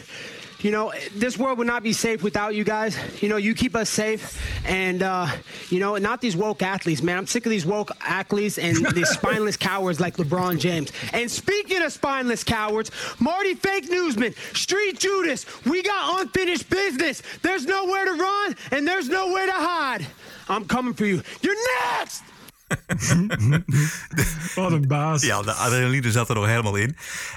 You know, this world would not be safe without you guys. You know, you keep us safe. And, uh, you know, not these woke athletes, man. I'm sick of these woke athletes and these spineless cowards like LeBron James. And speaking of spineless cowards, Marty Fake Newsman, Street Judas, we got unfinished business. There's nowhere to run and there's nowhere to hide. I'm coming for you. You're next! Wat een baas. Ja, de adrenaline zat er nog helemaal in.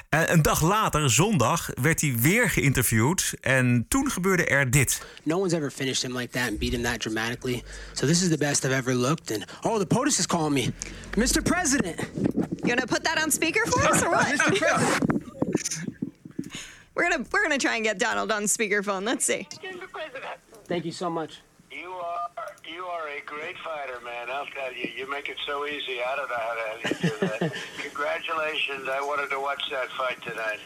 En een dag later, zondag, werd hij weer geïnterviewd. En toen gebeurde er dit. No one's ever finished him like that and beat him that dramatically. So this is the best I've ever looked. And oh, the POTUS is calling me, Mr. President. You gonna put that on speaker for us or what? Mr. President. we're gonna we're gonna try and get Donald on speakerphone. Let's see. Thank you so much. You are you are a great fighter, man. I'll tell you. You make it so easy. I don't know how to hell you do that. Congratulations. I wanted to watch that fight tonight.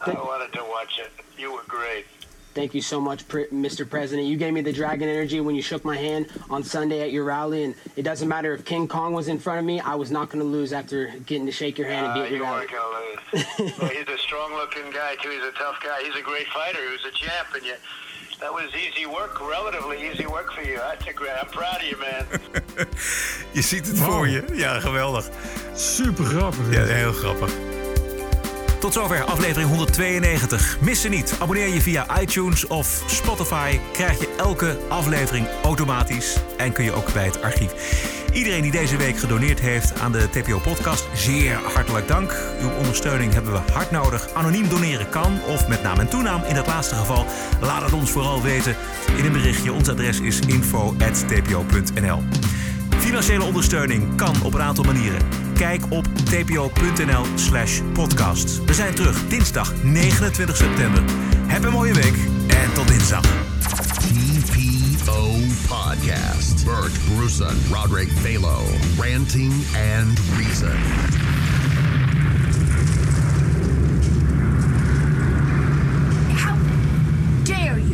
I wanted to watch it. You were great. Thank you so much, Mr. President. You gave me the dragon energy when you shook my hand on Sunday at your rally, and it doesn't matter if King Kong was in front of me. I was not going to lose after getting to shake your hand and beat ah, your you weren't gonna lose. Well, he's a strong-looking guy too. He's a tough guy. He's a great fighter. He was a champ, and you. That was easy work, relatively easy work for you. That's a great. I'm proud of you, man. Je ziet het voor je. Ja, geweldig. Super grappig. Ja, heel grappig. Tot zover aflevering 192. Mis ze niet. Abonneer je via iTunes of Spotify. Krijg je elke aflevering automatisch. En kun je ook bij het archief. Iedereen die deze week gedoneerd heeft aan de TPO-podcast, zeer hartelijk dank. Uw ondersteuning hebben we hard nodig. Anoniem doneren kan, of met naam en toenaam in het laatste geval. Laat het ons vooral weten in een berichtje. Ons adres is info.tpo.nl. Financiële ondersteuning kan op een aantal manieren. Kijk op tpo.nl slash podcast. We zijn terug dinsdag 29 september. Heb een mooie week en tot dinsdag. TPO Podcast. Bert Bruson, Roderick Balo, Ranting and Reason. Dare you?